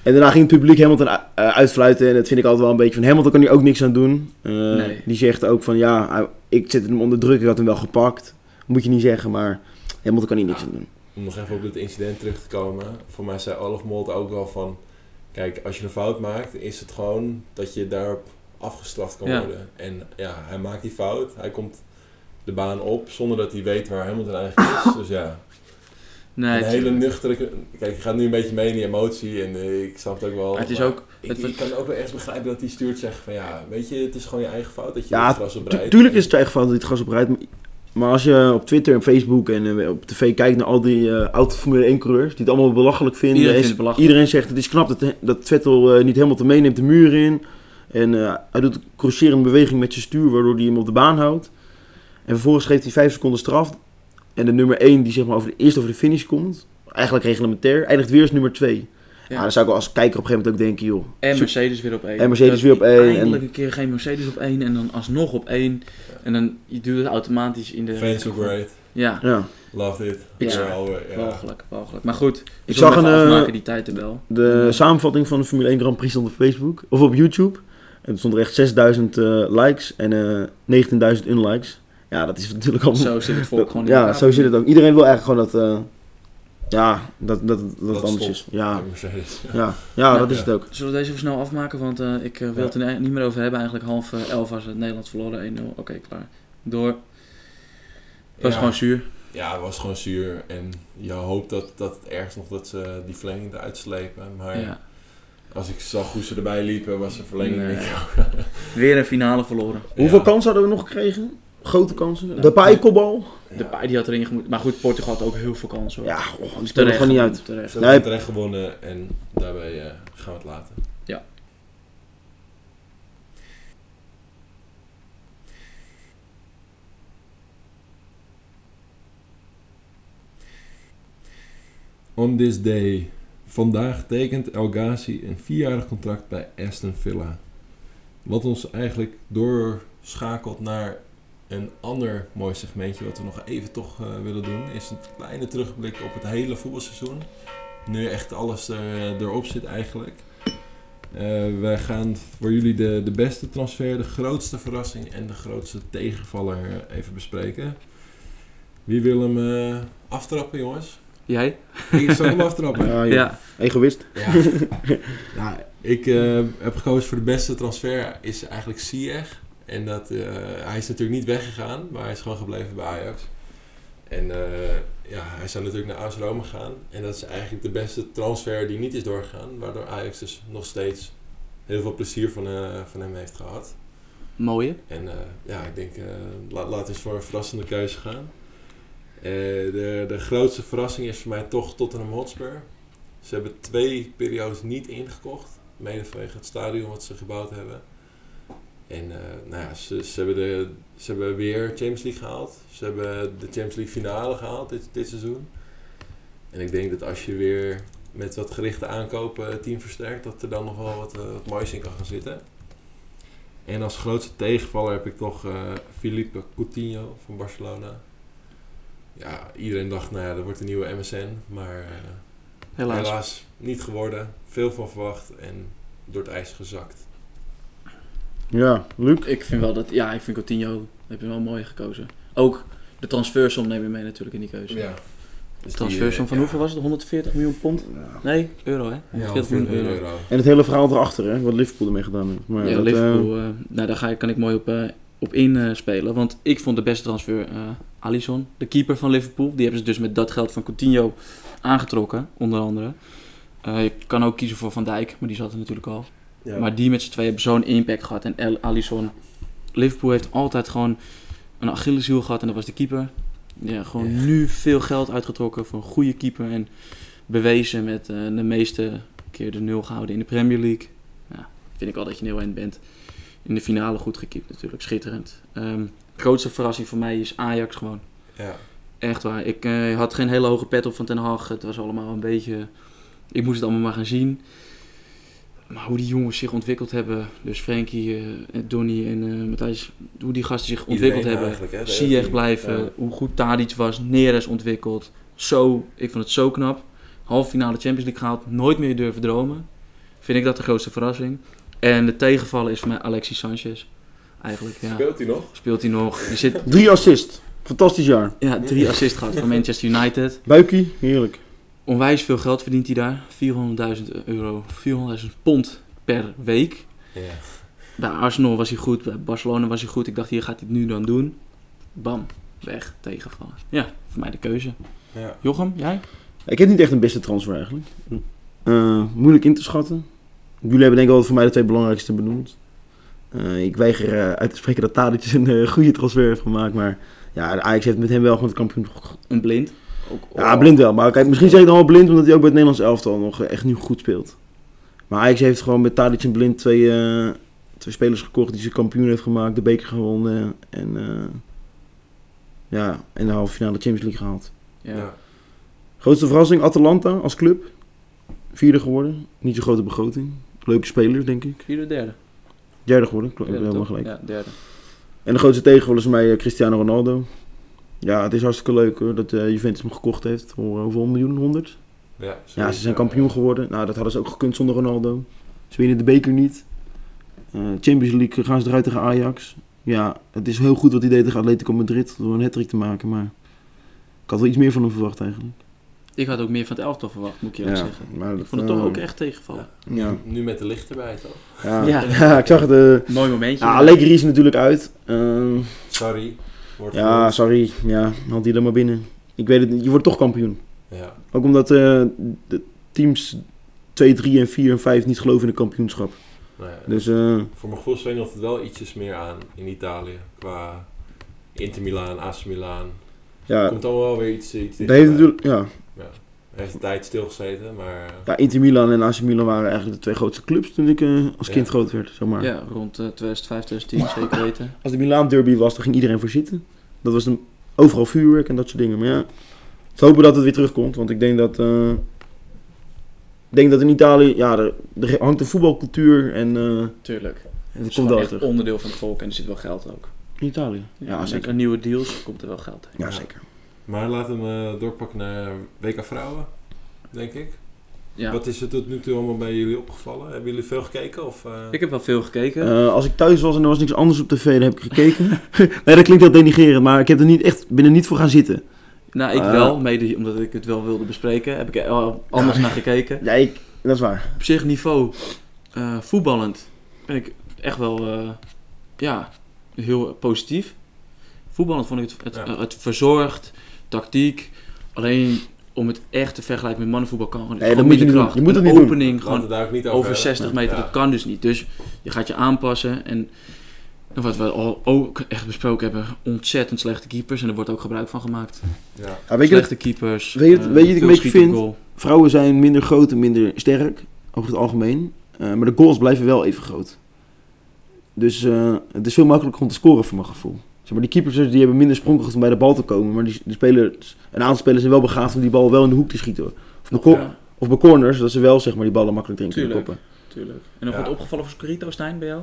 En daarna ging het publiek Hamilton uh, uitfluiten. En dat vind ik altijd wel een beetje van Hamilton kan hier ook niks aan doen. Eh, Nee. Die zegt ook van ja, ik zet hem onder druk. Ik had hem wel gepakt. Moet je niet zeggen, maar Hamilton kan hier niks aan doen. Om nog even op dit incident terug te komen. Voor mij zei Olaf Molt ook wel van... Kijk, als je een fout maakt, is het gewoon dat je daarop afgestraft kan Ja. worden. En ja, hij maakt die fout. Hij komt de baan op zonder dat hij weet waar Hamilton eigenlijk is. Dus ja, nee, een hele nuchtere... Kijk, je gaat nu een beetje mee in die emotie en eh, ik snap het ook wel. maar het is maar ook... Ik, het was- ik kan ook wel ergens begrijpen dat die stuurt zegt van ja, weet je, het is gewoon je eigen fout dat je Ja, het gras op Tu- rijdt. tuurlijk is het zijn eigen fout dat hij het gas oprijdt. Maar als je op Twitter en Facebook en eh, op tv kijkt naar al die eh oude Formule 1 coureurs, die het allemaal belachelijk vinden. Iedereen is- vindt het belachelijk. iedereen zegt het is knap dat, dat Vettel eh, niet helemaal te meeneemt de muur in. En eh, hij doet een crucerende beweging met zijn stuur, waardoor hij hem op de baan houdt. En vervolgens geeft hij 5 seconden straf. En de nummer 1 die zeg maar over de, eerst over de finish komt, eigenlijk reglementair, eindigt weer als nummer 2. Ja. Dan zou ik wel als kijker op een gegeven moment ook denken, joh. En Mercedes weer op één. En Mercedes weer op één, Eindelijk en- een keer geen Mercedes op één en dan alsnog op één. En dan je doet het automatisch in de... Fans great. Ja, Ja. Love it. Ik- Ja, alweer, ja. walgelijk, walgelijk. Maar goed, Ik ik zag een... eh, afmaken, die tijdtabel. De samenvatting van de Formule 1 Grand Prix stond op Facebook of op YouTube. En er stond er echt 6000 eh, likes en eh 19.000 unlikes. Ja, dat is natuurlijk al. Zo zit het volk dat- gewoon in Ja, elkaar. zo zit het ook. Iedereen wil eigenlijk gewoon dat. eh, ja, dat, dat, dat, anders is. Ja, Mercedes. ja, ja, dat Ja. is het ook. Zullen we deze even snel afmaken? Want eh, ik eh, wil het er niet meer over hebben. Eigenlijk half eh, elf was het Nederlands verloren. 1-0. Oké, klaar. Door. Het was Ja. gewoon zuur. Ja, het was gewoon zuur. En je hoopt dat, dat het ergens nog dat ze die verlenging eruit slepen. Maar Ja. als ik zag hoe ze erbij liepen, was de verlenging Nee. niet. Weer een finale verloren. Hoeveel Ja. kansen hadden we nog gekregen? Grote kansen. Ja. De paaikopbal. De paai die had erin gemoet. Maar goed, Portugal had ook heel veel kansen. hoor. Ja, oh, die speelde Terecht gewoon niet uit. terecht. Ze hebben terecht gewonnen en daarbij eh, gaan we het laten. On this day. Vandaag tekent El Ghazi een vierjarig contract bij Aston Villa. Wat ons eigenlijk doorschakelt naar een ander mooi segmentje wat we nog even toch eh, willen doen. Is een kleine terugblik op het hele voetbalseizoen. Nu echt alles er, erop zit eigenlijk. Eh, wij gaan voor jullie de, de beste transfer, de grootste verrassing en de grootste tegenvaller eh, even bespreken. Wie wil hem eh, aftrappen, jongens? Jij? Ik zal hem aftrappen. [LAUGHS] Ja. Ja. Egoïst. Ja. [LAUGHS] nou, ik eh, heb gekozen voor de beste transfer, is eigenlijk Ziyech. En dat, eh, hij is natuurlijk niet weggegaan, maar hij is gewoon gebleven bij Ajax. En eh, ja, hij zou natuurlijk naar AS Roma gaan. En dat is eigenlijk de beste transfer die niet is doorgegaan. Waardoor Ajax dus nog steeds heel veel plezier van, eh, van hem heeft gehad. Mooie. En ja, ik denk, laat, we eens voor een verrassende keuze gaan. De, de grootste verrassing is voor mij toch Tottenham Hotspur. Ze hebben twee periodes niet ingekocht. Mede vanwege het stadion wat ze gebouwd hebben. En eh, nou ja, ze, ze, hebben de, ze hebben weer Champions League gehaald. Ze hebben de Champions League finale gehaald dit, dit seizoen. En ik denk dat als je weer met wat gerichte aankopen het team versterkt, dat er dan nog wel wat, eh, wat moois in kan gaan zitten. En als grootste tegenvaller heb ik toch eh Felipe Coutinho van Barcelona. Ja, iedereen dacht, nou ja, dat wordt een nieuwe MSN. Maar Helaas. helaas. niet geworden. Veel van verwacht. En door het ijs gezakt. Ja, Luc. Ik vind wel dat, ja, ik vind Coutinho, heb je wel mooi gekozen. Ook de transfersom neem je mee natuurlijk in die keuze. Ja. De transfersom van hoeveel was het? 140 miljoen pond? Nee, euro hè? Ja, 140 miljoen euro. En het hele verhaal erachter, hè, wat Liverpool ermee gedaan heeft. Maar Ja, dat, eh, Liverpool, eh, nou daar ga ik, kan ik mooi op, eh, op inspelen. want ik vond de beste transfer eh Alisson, de keeper van Liverpool. Die hebben ze dus met dat geld van Coutinho aangetrokken, onder andere. Eh, je kan ook kiezen voor Van Dijk, maar die zat er natuurlijk al. Ja. Maar die met z'n tweeën hebben zo'n impact gehad. En El- Alisson, Liverpool heeft altijd gewoon een Achilleshiel gehad en dat was de keeper. Ja, gewoon Ja. nu veel geld uitgetrokken voor een goede keeper. En bewezen met eh, de meeste keer de nul gehouden in de Premier League. Ja, vind ik al dat je een heel eind bent. In de finale goed gekiept natuurlijk, schitterend. Ehm, grootste verrassing voor mij is Ajax gewoon. Ja. Echt waar. Ik eh, had geen hele hoge pet op van Ten Hag. Het was allemaal een beetje... Ik moest het allemaal maar gaan zien. Maar hoe die jongens zich ontwikkeld hebben. Dus Frenkie, eh, en Donny en eh Matthijs. Hoe die gasten zich ontwikkeld Iedereen hebben. hele Ziyech team. blijven. Ja. Hoe goed Tadic was. Neres ontwikkeld. Zo, ik vond het zo knap. Halve finale Champions League gehaald. Nooit meer durven dromen. Vind ik dat de grootste verrassing. En de tegenvaller is voor mij Alexis Sanchez. Eigenlijk, ja. Speelt hij nog? Speelt hij nog. Die zit, Drie assist. Fantastisch jaar. ja, drie assists gehad van Manchester United. Buikie, heerlijk. Onwijs veel geld verdient hij daar. 400.000 euro, 400.000 pond per week. Ja. Bij Arsenal was hij goed, bij Barcelona was hij goed. Ik dacht, hier gaat hij het nu dan doen. Bam, weg, tegenvallen. Ja, voor mij de keuze. ja. Jochem, jij? Ik heb niet echt een beste transfer eigenlijk. Eh, moeilijk in te schatten. Jullie hebben denk ik wel voor mij de twee belangrijkste benoemd. Eh, ik weiger eh, uit te spreken dat Tadic een goede transfer heeft gemaakt. Maar ja, de Ajax heeft met hem wel gewoon het kampioen. Een blind. Ook, Ja, blind wel. Maar kijk, misschien zeg ik dan wel blind omdat hij ook bij het Nederlands elftal nog eh, echt nu goed speelt. Maar Ajax heeft gewoon met Tadic en Blind twee, eh, twee spelers gekocht die ze kampioen heeft gemaakt. De beker gewonnen. En, eh, ja, en de halve finale Champions League gehaald. Ja. Ja. Grootste verrassing, Atalanta als club. Vierde geworden. Niet zo'n grote begroting. Leuke spelers, denk ik. Vierde, derde. Derde geworden, klopt. Helemaal gelijk. Ja, derde. En de grootste tegenvaller is mij Cristiano Ronaldo. Ja, het is hartstikke leuk hoor, dat eh, Juventus hem gekocht heeft. Voor eh, hoeveel miljoen? 100? Ja, Ja, ze zijn kampioen geworden. Nou, dat hadden ze ook gekund zonder Ronaldo. Ze winnen de beker niet. Eh, Champions League gaan ze eruit tegen Ajax. Ja, het is heel goed wat hij deed tegen Atletico Madrid door een hat te maken. Maar ik had wel iets meer van hem verwacht eigenlijk. Ik had ook meer van het elftal verwacht, moet ik eerlijk zeggen. maar Ik vond het toch ook echt tegenvallen. Ja, Nu met de licht erbij toch? ja. Ja. [LAUGHS] ja. ik zag het. eh Mooi momentje. ja, Allegri is er natuurlijk uit. Ehm, Sorry. Wordt ja, sorry. Ja, had hij er maar binnen. Ik weet het niet. Je wordt toch kampioen. Ja. Ook omdat eh, de teams 2, 3 en 4 en 5 niet geloven in het kampioenschap. Nou ja, Dus eh, Voor mijn gevoel zweeft het wel ietsjes meer aan in Italië. Qua Inter Milaan, AC Milaan. ja, Komt allemaal wel weer iets, iets dat heeft natuurlijk, ja, Hij heeft een tijd stilgezeten, maar... ja, Inter Milan en AC Milan waren eigenlijk de twee grootste clubs toen ik eh, als Ja. kind groot werd. Zeg maar. Ja, rond eh, 2005, 2010, zeker [LAUGHS] weten. Als de Milaan derby was, dan ging iedereen voor zitten. Dat was een, overal vuurwerk en dat soort dingen. Maar ja, we hopen dat het weer terugkomt. Want ik denk dat, eh, ik denk dat in Italië, ja, er, er hangt een voetbalcultuur en eh Tuurlijk. het Het is komt wel echt terug. onderdeel van het volk en er zit wel geld ook. In Italië? Ja, Ja, zeker. zeker. nieuwe deals komt er wel geld heen. Ja, zeker. Maar laten we hem eh, doorpakken naar WK Vrouwen, denk ik. Ja. Wat is er tot nu toe allemaal bij jullie opgevallen? Hebben jullie veel gekeken? Of, eh? Ik heb wel veel gekeken. Eh, als ik thuis was en er was niks anders op tv, dan heb ik gekeken. [LAUGHS] nee, dat klinkt heel denigrerend, maar ik heb er niet echt, ben er niet voor gaan zitten. nou, ik wel, mede omdat ik het wel wilde bespreken. Heb ik er wel anders naar gekeken. Ja, ik, dat is waar. Op zich niveau, eh, voetballend, ben ik echt wel, eh, ja, heel positief. Voetballend vond ik het, het, Ja. het verzorgd, tactiek. Alleen om het echt te vergelijken met mannenvoetbal kan gewoon, Nee, gewoon dat moet je minder niet kracht. doen. Je moet het niet doen. opening, gewoon daar niet over over hebben. 60 meter, Ja. dat kan dus niet. Dus je gaat je aanpassen. En wat we al ook echt besproken hebben, ontzettend slechte keepers. En er wordt ook gebruik van gemaakt. Ja. Ja, weet je, dat slechte keepers. weet je- eh, weet je wat ik een beetje vind? goal. vrouwen zijn minder groot en minder sterk, over het algemeen. Eh, maar de goals blijven wel even groot. Dus eh, het is veel makkelijker om te scoren voor mijn gevoel. Zeg maar, die keepers die hebben minder sprongkracht om bij de bal te komen. Maar die, die spelers, een aantal spelers zijn wel begaafd om die bal wel in de hoek te schieten. Of bij, cor- Ja, of bij corners, dat ze wel zeg maar, die ballen makkelijk erin kunnen Tuurlijk. koppen. tuurlijk. En nog Ja. wat opgevallen voor Scorito, Stijn, bij jou?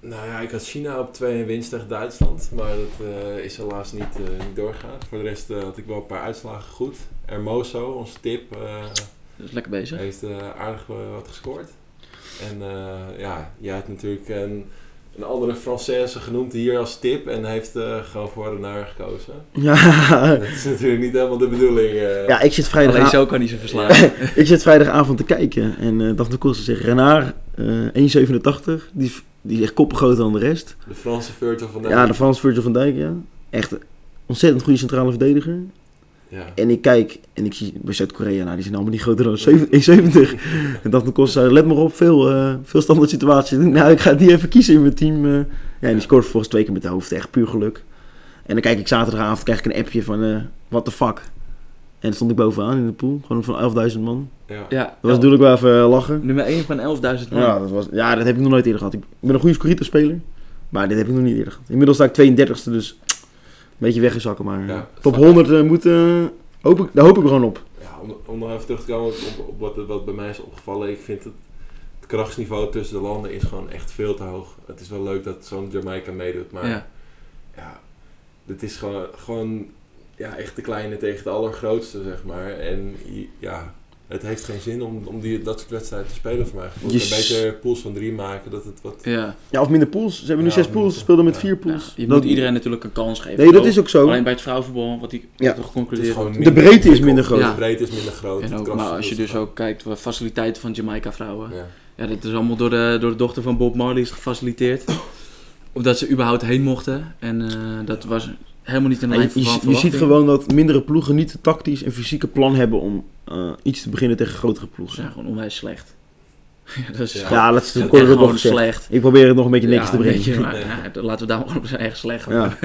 Nou ja, ik had China op 2 winst tegen Duitsland, maar dat eh, is helaas niet, eh, niet doorgegaan. Voor de rest eh, had ik wel een paar uitslagen goed. Hermoso, ons tip, eh, Dat is lekker bezig. heeft eh, aardig wat gescoord. En eh, ja, jij hebt natuurlijk een, een andere Française genoemd hier als tip en heeft eh, gewoon voor de naar gekozen. Ja, [LAUGHS] Dat is natuurlijk niet helemaal de bedoeling. eh. ja ik, zit Alleen zo kan hij ze verslaan. [LAUGHS] ik zit vrijdagavond te kijken en eh Daphne Koster zegt Renard, eh 1,87. Die, is- die is echt koppen groter dan de rest. De Franse Virgil van Ja, de Frans Virgil van Dijk, ja. Echt een ontzettend goede centrale verdediger. Ja. En ik kijk en ik zie bij Zuid-Korea, nou die zijn allemaal niet groter dan 1,70. en Daphne Koster zei, let maar op, veel, eh, veel standaard situaties. Ik [LAUGHS] denk, Nou, ik ga die even kiezen in mijn team. eh. Ja, en die scoort volgens twee keer met de hoofd, echt puur geluk. En dan kijk ik zaterdagavond, krijg ik een appje van, eh what the fuck. En dan stond ik bovenaan in de pool, gewoon van 11.000 man. Ja. Ja, Dat was natuurlijk wel even lachen. nummer 1 van 11.000 man. Ja dat, was, ja, dat heb ik nog nooit eerder gehad. Ik ben een goede Scorito-speler, maar dit heb ik nog niet eerder gehad. Inmiddels sta ik 32e, dus beetje weggezakken. Maar Ja. top 100 eh, moet, eh, hoop ik, daar hoop ik gewoon op. Ja, om, om nog even terug te komen op, op wat, wat bij mij is opgevallen. Ik vind het, het krachtsniveau tussen de landen is gewoon echt veel te hoog. Het is wel leuk dat zo'n Jamaica meedoet, maar ja, Ja. dit is gewoon, gewoon ja, echt de kleine tegen de allergrootste, zeg maar. En ja, het heeft geen zin om, om die, dat soort wedstrijden te spelen voor mij. Je s- beter pools van drie maken, dat het wat... Ja. Ja, of minder pools. Ze hebben nu Ja, zes pools, ze speelden met Ja. vier Ja, pools. je Dat- moet iedereen natuurlijk een kans geven. Nee, dat is ook zo. Alleen bij het vrouwenvoetbal, wat ik Ja. toch geconcludeerd. De breedte is minder groot. Ja. De breedte is minder groot. En het ook, maar als je dus groot. ook kijkt, faciliteiten van Jamaica vrouwen. Ja. Ja, dat is allemaal door de, door de dochter van Bob Marley is gefaciliteerd. Of dat ze überhaupt heen mochten. En eh, dat was helemaal niet in lijn je, van je, je ziet gewoon dat mindere ploegen niet het tactisch en fysieke plan hebben om eh, iets te beginnen tegen grotere Ze ploegen. zijn gewoon onwijs slecht. [LAUGHS] ja, dat is Ja. gewoon, Ja, dat is dat echt nog gewoon slecht. Ik probeer het nog een beetje netjes Ja, te brengen. beetje, maar, ja, laten we daar maar op zijn eigen slecht Ja.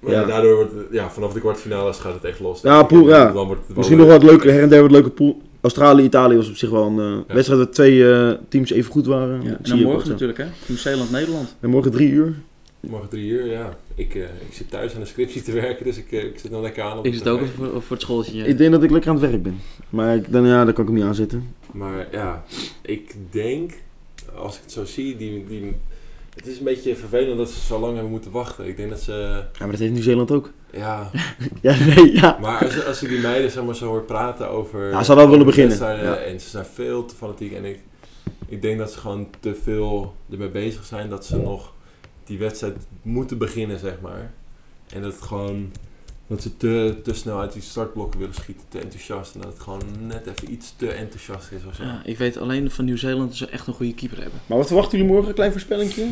Maar ja, Ja. daardoor wordt het- ja, vanaf de kwartfinales gaat het echt los. Ja, pool- ja. dan wordt het wel Misschien nog wat leuker, her en der wat leuke pool. Australië, Italië was op zich wel een eh, Ja. wedstrijd waar twee eh, teams even goed waren. En dan morgen natuurlijk, hè? Nieuw-Zeeland, Nederland. En morgen drie uur. Morgen drie uur, ja. Ik, eh, ik zit thuis aan de scriptie te [LAUGHS] werken, dus ik, eh, ik zit dan lekker aan op Ik zit ook voor, voor het schooltje. ja. Ik denk dat ik lekker aan het werk ben. Maar ik, dan, ja, daar kan ik hem niet aan zitten. Maar ja, ik denk, als ik het zo zie, die, die, het is een beetje vervelend dat ze zo lang hebben moeten wachten. Ik denk dat ze, Ja, maar dat heeft Nieuw-Zeeland ook. ja... [LAUGHS] Ja, nee, ja. Maar als, als ik die meiden zeg maar, zo hoor praten over... Ja, ze hadden wel willen beginnen, ja. En ze zijn veel te fanatiek. En ik, ik denk dat ze gewoon te veel ermee bezig zijn dat ze nog die wedstrijd moeten beginnen, zeg maar. En dat het gewoon... Dat ze te, te snel uit die startblokken willen schieten, te enthousiast. En dat het gewoon net even iets te enthousiast is of zo. Ja, ik weet alleen van Nieuw-Zeeland dat ze echt een goede keeper hebben. Maar wat verwachten jullie morgen? Een klein voorspellingje? 1-0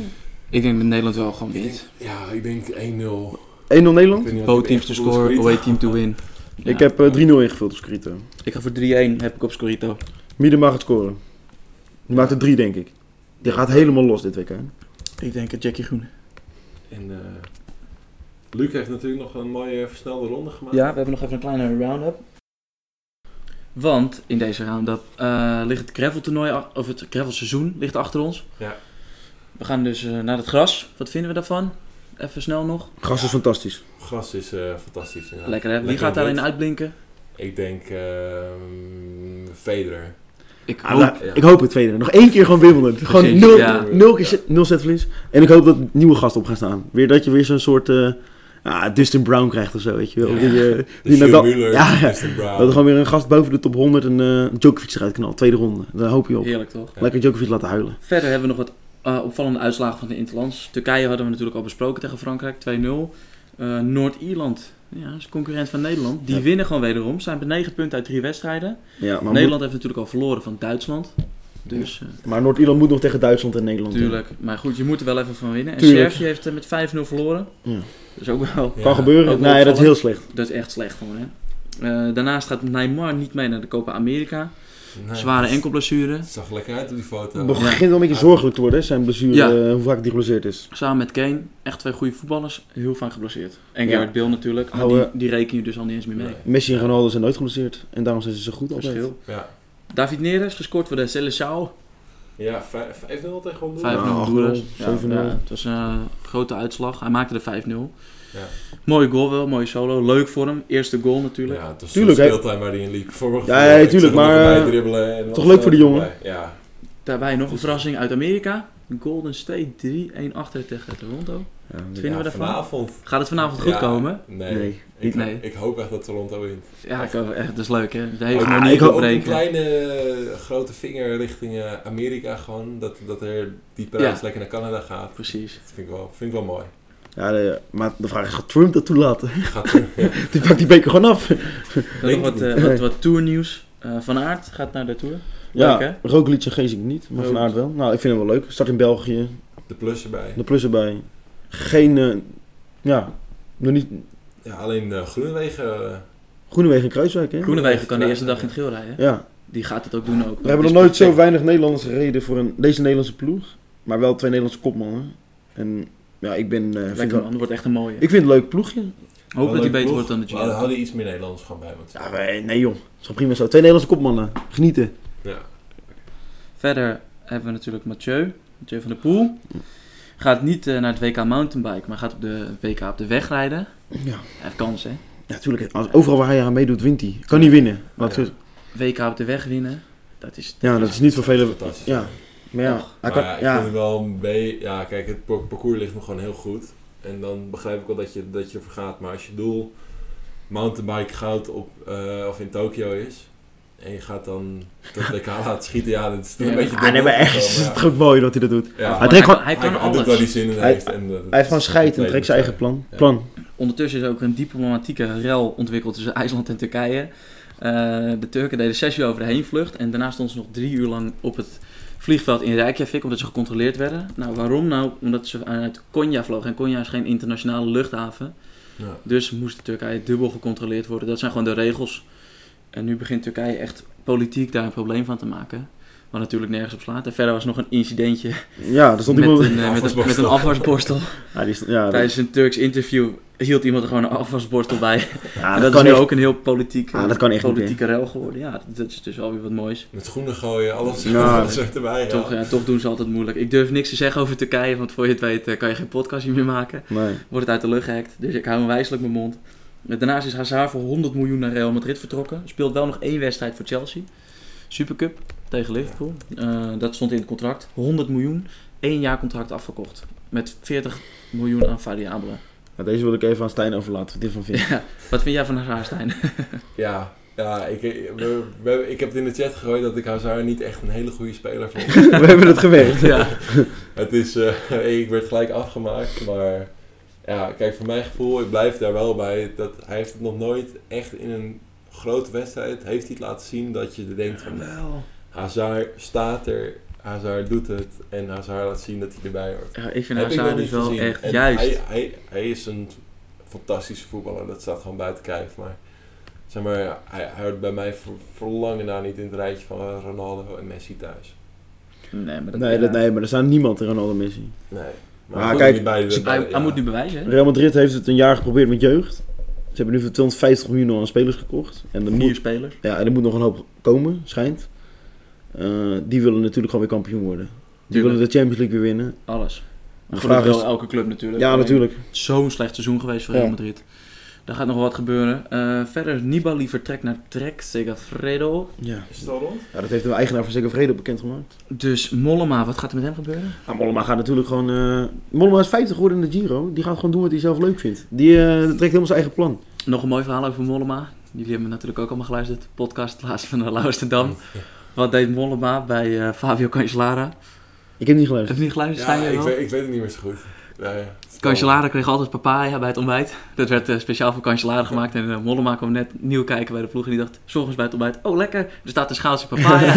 Ik denk dat Nederland wel gewoon wint. ja, ik denk 1-0. Nederland? Ik weet niet wat Both teams to score, away team to [LAUGHS] win. Ja. Ik heb eh, 3-0 ingevuld op Scorito. Ik ga voor 3-1, heb ik op Scorito. Mieden mag het scoren. Die maakt er 3, denk ik. Die gaat helemaal los dit week, hè? Ik denk het Jackie Groen. En eh Luc heeft natuurlijk nog een mooie versnelde ronde gemaakt. Ja, we hebben nog even een kleine round-up. Want in deze round-up eh, ligt het gravel toernooi, of het gravel seizoen ligt achter ons. Ja. We gaan dus eh, naar het gras. Wat vinden we daarvan? Even snel nog. Gras is fantastisch. Gras is eh, fantastisch. inderdaad. Lekker hè? Wie Lekker gaat daarin uitblinken? Ik denk ehm Federer. Ik Ah, hoop... ja. Ik hoop het tweede. Nog één keer gewoon Wimbledon. Gewoon nul, ja. nul, keer zet- nul zetverlies. En ik hoop dat nieuwe gasten op gaan staan. Weer dat je weer zo'n soort eh, ah, Dustin Brown krijgt of zo, weet je wel. Ja. Die, eh, die Nadal- Ja, ja. Dustin Brown. Dat er gewoon weer een gast boven de top 100 en eh Djokovic eruit knalt. Tweede ronde. Daar hoop je op. Heerlijk toch? Lekker Djokovic laten huilen. Verder hebben we nog wat opvallende uitslagen van de Interlands. Turkije hadden we natuurlijk al besproken tegen Frankrijk, 2-0. Eh, Noord-Ierland, ja, is concurrent van Nederland. Die Ja. winnen gewoon wederom. Zijn met 9 punten uit 3 wedstrijden. Ja, maar, Nederland heeft natuurlijk al verloren van Duitsland. Dus, eh, maar Noord-Ierland moet nog tegen Duitsland en Nederland. tuurlijk. Maar goed, je moet er wel even van winnen. En Tuurlijk. Servië heeft eh, met 5-0 verloren. Ja. Dat is ook wel... Ja. Kan gebeuren. Nee, dat is heel slecht. Dat is echt slecht gewoon, hè. Eh, daarnaast gaat Neymar niet mee naar de Copa America. Nee, Zware het enkelblessure. zag lekker uit op die foto. Het begint wel een beetje zorgelijk te worden, zijn blessure, Ja. eh, hoe vaak die geblesseerd is. Samen met Kane. Echt twee goede voetballers. Heel vaak geblesseerd. En Ja. Gareth Bale natuurlijk. Maar die, die reken je dus al niet eens meer mee. Nee. Messi en Ronaldo zijn nooit geblesseerd. En daarom zijn ze zo goed altijd. Verschil. Ja, David Neres gescoord voor de Seleção. ja vijf- 5-0 tegen Honduras. 5-0 Ja, Honduras. 8-0, Ja, 7-0. ja, het was een eh, grote uitslag. Hij maakte de 5-0. Ja. Mooie goal wel, mooie solo. Leuk voor hem. Eerste goal natuurlijk. Ja, het was Tuurlijk, speeltuin waar hij in liep. Voor Ja, ja, tuurlijk, maar, eh, voorbij dribbelen en toch leuk voor die jongen. voorbij. Ja, Daarbij nog een verrassing uit Amerika. Golden State 3-1 achter tegen Toronto. Ja, Wat vinden Ja, we daarvan? vanavond. Gaat het vanavond goed Ja, komen? Nee. Nee. Ik, Nee. ik hoop echt dat Toronto wint. Ja, ik ook echt, dat is leuk hè. De hele Ook- manier ik hoop ook een kleine eh, grote vinger richting eh, Amerika gewoon. Dat, dat er die prijs Ja. lekker naar Canada gaat. Precies. Dat vind ik wel, vind ik wel mooi. Ja, de- maar de vraag is, gaat Trump dat toelaten? Gaat, [LAUGHS] ja. Die pakt die beker gewoon af. [LAUGHS] Nog wat, niet. wat, wat tournieuws. Eh, van Aert gaat naar de Tour. Ja, Leuk? Roglic en Geesink niet, maar Van. Aert wel. Nou, ik vind hem wel leuk. Start in België, De plus erbij. de plus erbij. Geen, eh, ja, nog niet... Ja, alleen uh, Groenewegen. Groenewegen en Kruiswijk, hè? Groenewegen kan de eerste dag in het geel rijden. Ja, Die gaat het ook doen ook. we hebben nog nooit zo weinig Nederlanders gereden voor een, deze Nederlandse ploeg. Maar wel twee Nederlandse kopmannen. En ja, ik ben... eh, vind man, dat wordt echt een mooie. ik vind het een leuk ploegje. hoop dat hij beter ploeg. wordt dan de We hadden, Giro. hadden iets meer Nederlanders gewoon bij. Want, Ja, wij- nee joh. Het is prima zo. Twee Nederlandse kopmannen. Genieten. ja. Verder hebben we natuurlijk Mathieu. Mathieu van der Poel. Gaat niet eh, naar het WK mountainbike, maar gaat op de WK op de weg rijden. Ja, Hij heeft kans hè. ja natuurlijk. Als, overal waar hij aan meedoet, wint hij. Kan niet winnen. Maar Ja. WK op de weg winnen. Dat is... ja, dat is niet voor velen... Fantastisch. Ja, maar ja. Maar kan, ja, ik ja. vind het wel een beetje... Ja, kijk, het par- parcours ligt me gewoon heel goed. En dan begrijp ik wel dat je, dat je ervoor gaat. Maar als je doel mountainbike goud op, eh, of in Tokio is... En je gaat dan dat WK [LAUGHS] laten schieten, ja, dat is toch een beetje... Ah, nee, maar echt, het is Ja. toch ook mooi dat hij dat doet. Ja, Hij trekt gewoon- hij hij, kan hij doet alles. waar hij zin in Hij- heeft. en, Hij heeft gewoon scheid en trekt zijn eigen plan. Ja. plan. Ondertussen is ook een diplomatieke rel ontwikkeld tussen IJsland en Turkije. Eh, de Turken deden zes uur over de heenvlucht. En daarna stonden ze nog drie uur lang op het vliegveld in Reykjavik omdat ze gecontroleerd werden. Nou, waarom? Nou, omdat ze uit Konya vlogen. En Konya is geen internationale luchthaven. Ja. Dus moest Turkije dubbel gecontroleerd worden. Dat zijn gewoon de regels. En nu begint Turkije echt politiek daar een probleem van te maken. Wat natuurlijk nergens op slaat. En verder was nog een incidentje Ja, daar stond met, iemand... een, eh, met, een, met een Afwasborstel. [LAUGHS] Ja, die, stond- ja, dat, Tijdens een Turks interview hield iemand er gewoon een afwasborstel bij. ja, [LAUGHS] dat, dat, kan is nu echt. ook een heel politiek, Ah, dat kan echt politieke rel geworden. Ja, dat, is dus alweer wat moois. Met schoenen gooien, alles, Ja. [LAUGHS] alles er erbij. Ja. Toch, ja, toch doen ze altijd moeilijk. Ik durf niks te zeggen over Turkije, want voor je het weet eh, kan je geen podcastje meer maken. Nee. Wordt het uit de lucht gehackt, dus ik hou hem wijselijk mijn mond. Daarnaast is Hazard voor 100 miljoen naar Real Madrid vertrokken. Speelt wel nog één wedstrijd voor Chelsea. Supercup tegen Liverpool. Eh, dat stond in het contract. 100 miljoen, één jaar contract afgekocht. Met 40 miljoen aan variabelen. Ja, deze wil ik even aan Stijn overlaten, wat dit van vindt. Ja, wat vind jij van Hazard, Stijn? [LAUGHS] Ja, ja ik, we, we- ik heb het in de chat gegooid dat ik Hazard niet echt een hele goede speler vond. [LAUGHS] We hebben het gewerkt. ja. [LAUGHS] Het is, eh, ik werd gelijk afgemaakt, maar ja, kijk, voor mijn gevoel, ik blijf daar wel bij, dat hij heeft het nog nooit echt in een grote wedstrijd, heeft hij het laten zien dat je denkt van, Wel. Hazard staat er, Hazard doet het en Hazard laat zien dat hij erbij hoort. Ja, ik vind Heb ik Hazard niet dus wel gezien. echt En juist. Hij, hij, hij is een fantastische voetballer, dat staat gewoon buiten kijf, maar zeg maar, hij, hij hoort bij mij voor, voor lange na niet in het rijtje van Ronaldo en Messi thuis. Nee, maar dat, Nee, ja. dat, nee, maar er staat niemand in Ronaldo Messi. Nee. Maar kijk, bij de- bij Hij, de- hij ja. moet nu bewijzen, hè? Real Madrid heeft het een jaar geprobeerd met jeugd. Ze hebben nu voor 250 miljoen aan spelers gekocht. En er Vier moet, spelers. ja, en er moet nog een hoop komen, schijnt. Eh, die willen natuurlijk gewoon weer kampioen worden. Die Tuurlijk. willen de Champions League weer winnen. Alles. Maar De vraag is- elke club natuurlijk. Ja, Alleen, natuurlijk. Zo'n slecht seizoen geweest voor Real Ja. Madrid. Daar gaat nog wel wat gebeuren. Eh, verder, Nibali vertrekt naar Trek Segafredo. Ja. Is het al rond? ja, dat heeft de eigenaar van Segafredo bekendgemaakt. Dus Mollema, wat gaat er met hem gebeuren? Mollema gaat natuurlijk gewoon... eh Mollema is 50 geworden in de Giro. Die gaat gewoon doen wat hij zelf leuk vindt. Die eh, trekt helemaal zijn eigen plan. Nog een mooi verhaal over Mollema. Jullie hebben natuurlijk ook allemaal geluisterd. Podcast laatst van de Lauwesterdam. [LAUGHS] Wat deed Mollema bij eh, Fabio Cancellara? Ik heb niet Heb geluisterd. je niet geluisterd? Ja, ik weet, ik weet het niet meer zo goed. Ja, ja. Cancellara kreeg altijd papaya bij het ontbijt. Dat werd eh, speciaal voor Cancellara gemaakt. En uh, Mollema kwam net nieuw kijken bij de ploeg. En die dacht, 's ochtends bij het ontbijt. Oh, lekker. Er staat een schaaltje papaya.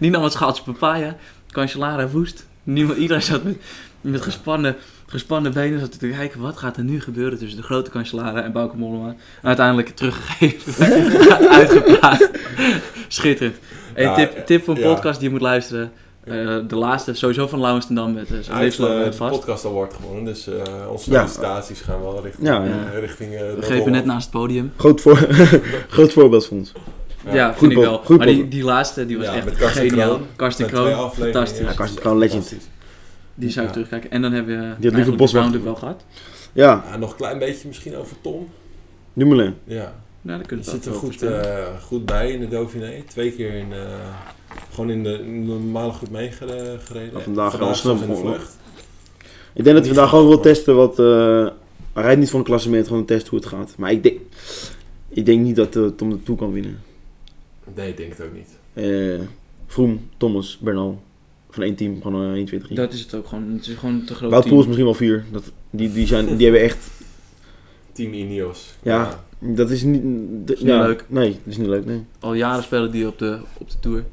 die nam het schaaltje papaya. Cancellara woest. Niemand, iedereen zat met, met gespannen, gespannen benen zat te kijken. Wat gaat er nu gebeuren tussen de grote Cancellara en Bauke Mollema? En uiteindelijk teruggegeven. [LAUGHS] Uitgepraat. Schitterend. Hey, Ja, tip, tip voor een ja. podcast die je moet luisteren. Eh, de laatste, sowieso van Lauwens en Dan met uh, Hij heeft eh, het de vast. podcast award gewonnen, dus eh, onze Ja. sollicitaties gaan wel richting... Ja, ja. eh, richting eh, We grepen net naast het podium. Groot, voor, [LAUGHS] groot voorbeeld van ons. Ja, goed vind ik wel. goed maar die, die laatste, die was Ja, echt met Karsten geniaal. Kroon. Karsten Kroon, fantastisch. Ja, Karsten Kroon, legend. Die zou ik Ja. terugkijken. En dan hebben we liever eigenlijk de round-up wel gehad. Ja, Ja, nog een klein beetje misschien over Tom. Dumoulin. Ja, Nou, dan die kunnen we zit dat er goed, eh, goed bij in de Dauphiné. Twee keer in, eh, Gewoon in de, in de normale groep meegereden. Ja, vandaag wel snel vlucht. Ik denk dat hij vandaag gewoon wil testen wat... eh, hij rijdt niet voor een klassement, gewoon testen hoe het gaat. Maar ik denk, ik denk niet dat Tom de Toe kan winnen. Nee, ik denk het ook niet. Eh Vroom, Thomas, Bernal. Van één team, gewoon eh, 1, 2, 3. Dat is het ook gewoon. Het is gewoon te groot Wout. Poels misschien wel vier. Dat, die, die, zijn, die hebben echt... Team Ineos. Ja. Dat is niet... Is ja, leuk. Nee, dat is niet leuk, nee. Al jaren spelen die op de, op de Tour.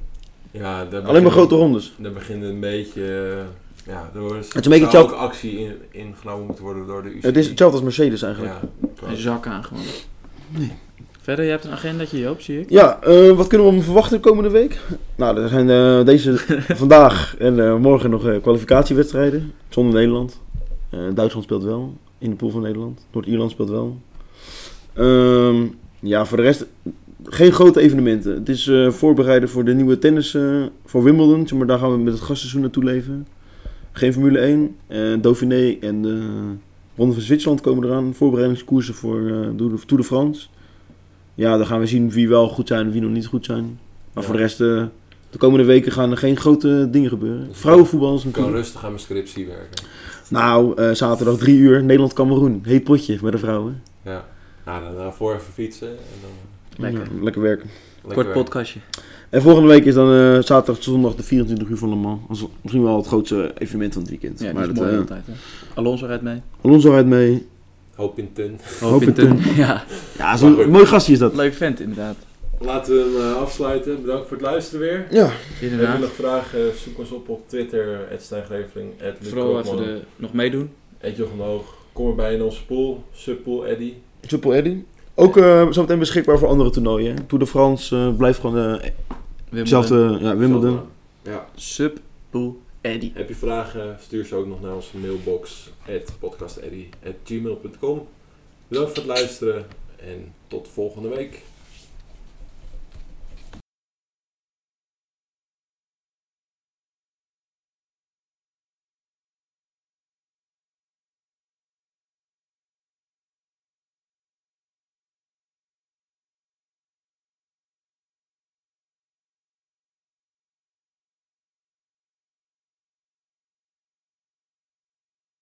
Ja, daar Alleen maar grote rondes. Daar begint een beetje... eh, Ja, er wordt, Het is een beetje ook hetzelfde- actie in, ingenomen moeten worden door de UCI. Het is hetzelfde als Mercedes eigenlijk. Ja, Een zak aan gewoon. Verder, je hebt een agendaatje Joop, zie ik. Ja, eh, wat kunnen we om verwachten de komende week? Nou, er zijn eh, deze [LAUGHS] vandaag en eh, morgen nog kwalificatiewedstrijden. Zonder Nederland. Duitsland speelt wel in de pool van Nederland. Noord-Ierland speelt wel. Ehm, ja, voor de rest geen grote evenementen. Het is voorbereiden voor de nieuwe tennis voor Wimbledon. Zeg maar daar gaan we met het gastseizoen naartoe leven. Geen Formule 1. eh Dauphiné en de Ronde van Zwitserland komen eraan. Voorbereidingskoersen voor de Tour de France. Ja, dan gaan we zien wie wel goed zijn en wie nog niet goed zijn. Maar Ja. voor de rest, eh, de komende weken gaan er geen grote dingen gebeuren. Dus Vrouwenvoetbal is Ik kan rustig aan mijn scriptie werken. Nou, eh, zaterdag drie uur, Nederland-Cameroen. Heet potje bij de vrouwen. Ja. Nou, dan daarvoor even fietsen en dan Lekker. Ja, lekker werken. lekker Kort werken. podcastje. En volgende week is dan eh, zaterdag, zondag de 24 uur van Le Mans. Dat is misschien wel het grootste evenement van het weekend. Ja, maar dat is dat, mooi altijd. Hè. Alonso rijdt mee. Alonso rijdt mee. Hoop in ten. Hoop in ten. Ja, Ja, zo'n mooi gastje is dat. leuk vent inderdaad. Laten we hem eh, afsluiten. Bedankt voor het luisteren weer. Ja, Heb je Inderdaad. nog vragen? Zoek ons op op Twitter. Stijngreveling. Vooral even de, nog meedoen. Jochem de Hoog. Kom erbij in onze pool. Subpool Eddy. Triple Eddy. Ook eh zometeen beschikbaar voor andere toernooien. hè. Tour de France eh, blijft gewoon eh, hetzelfde. Ja, Wimbledon. Ja. Sub Heb je vragen? Stuur ze ook nog naar onze mailbox. podcasteddy.gmail.com Bedankt voor het luisteren. En tot volgende week.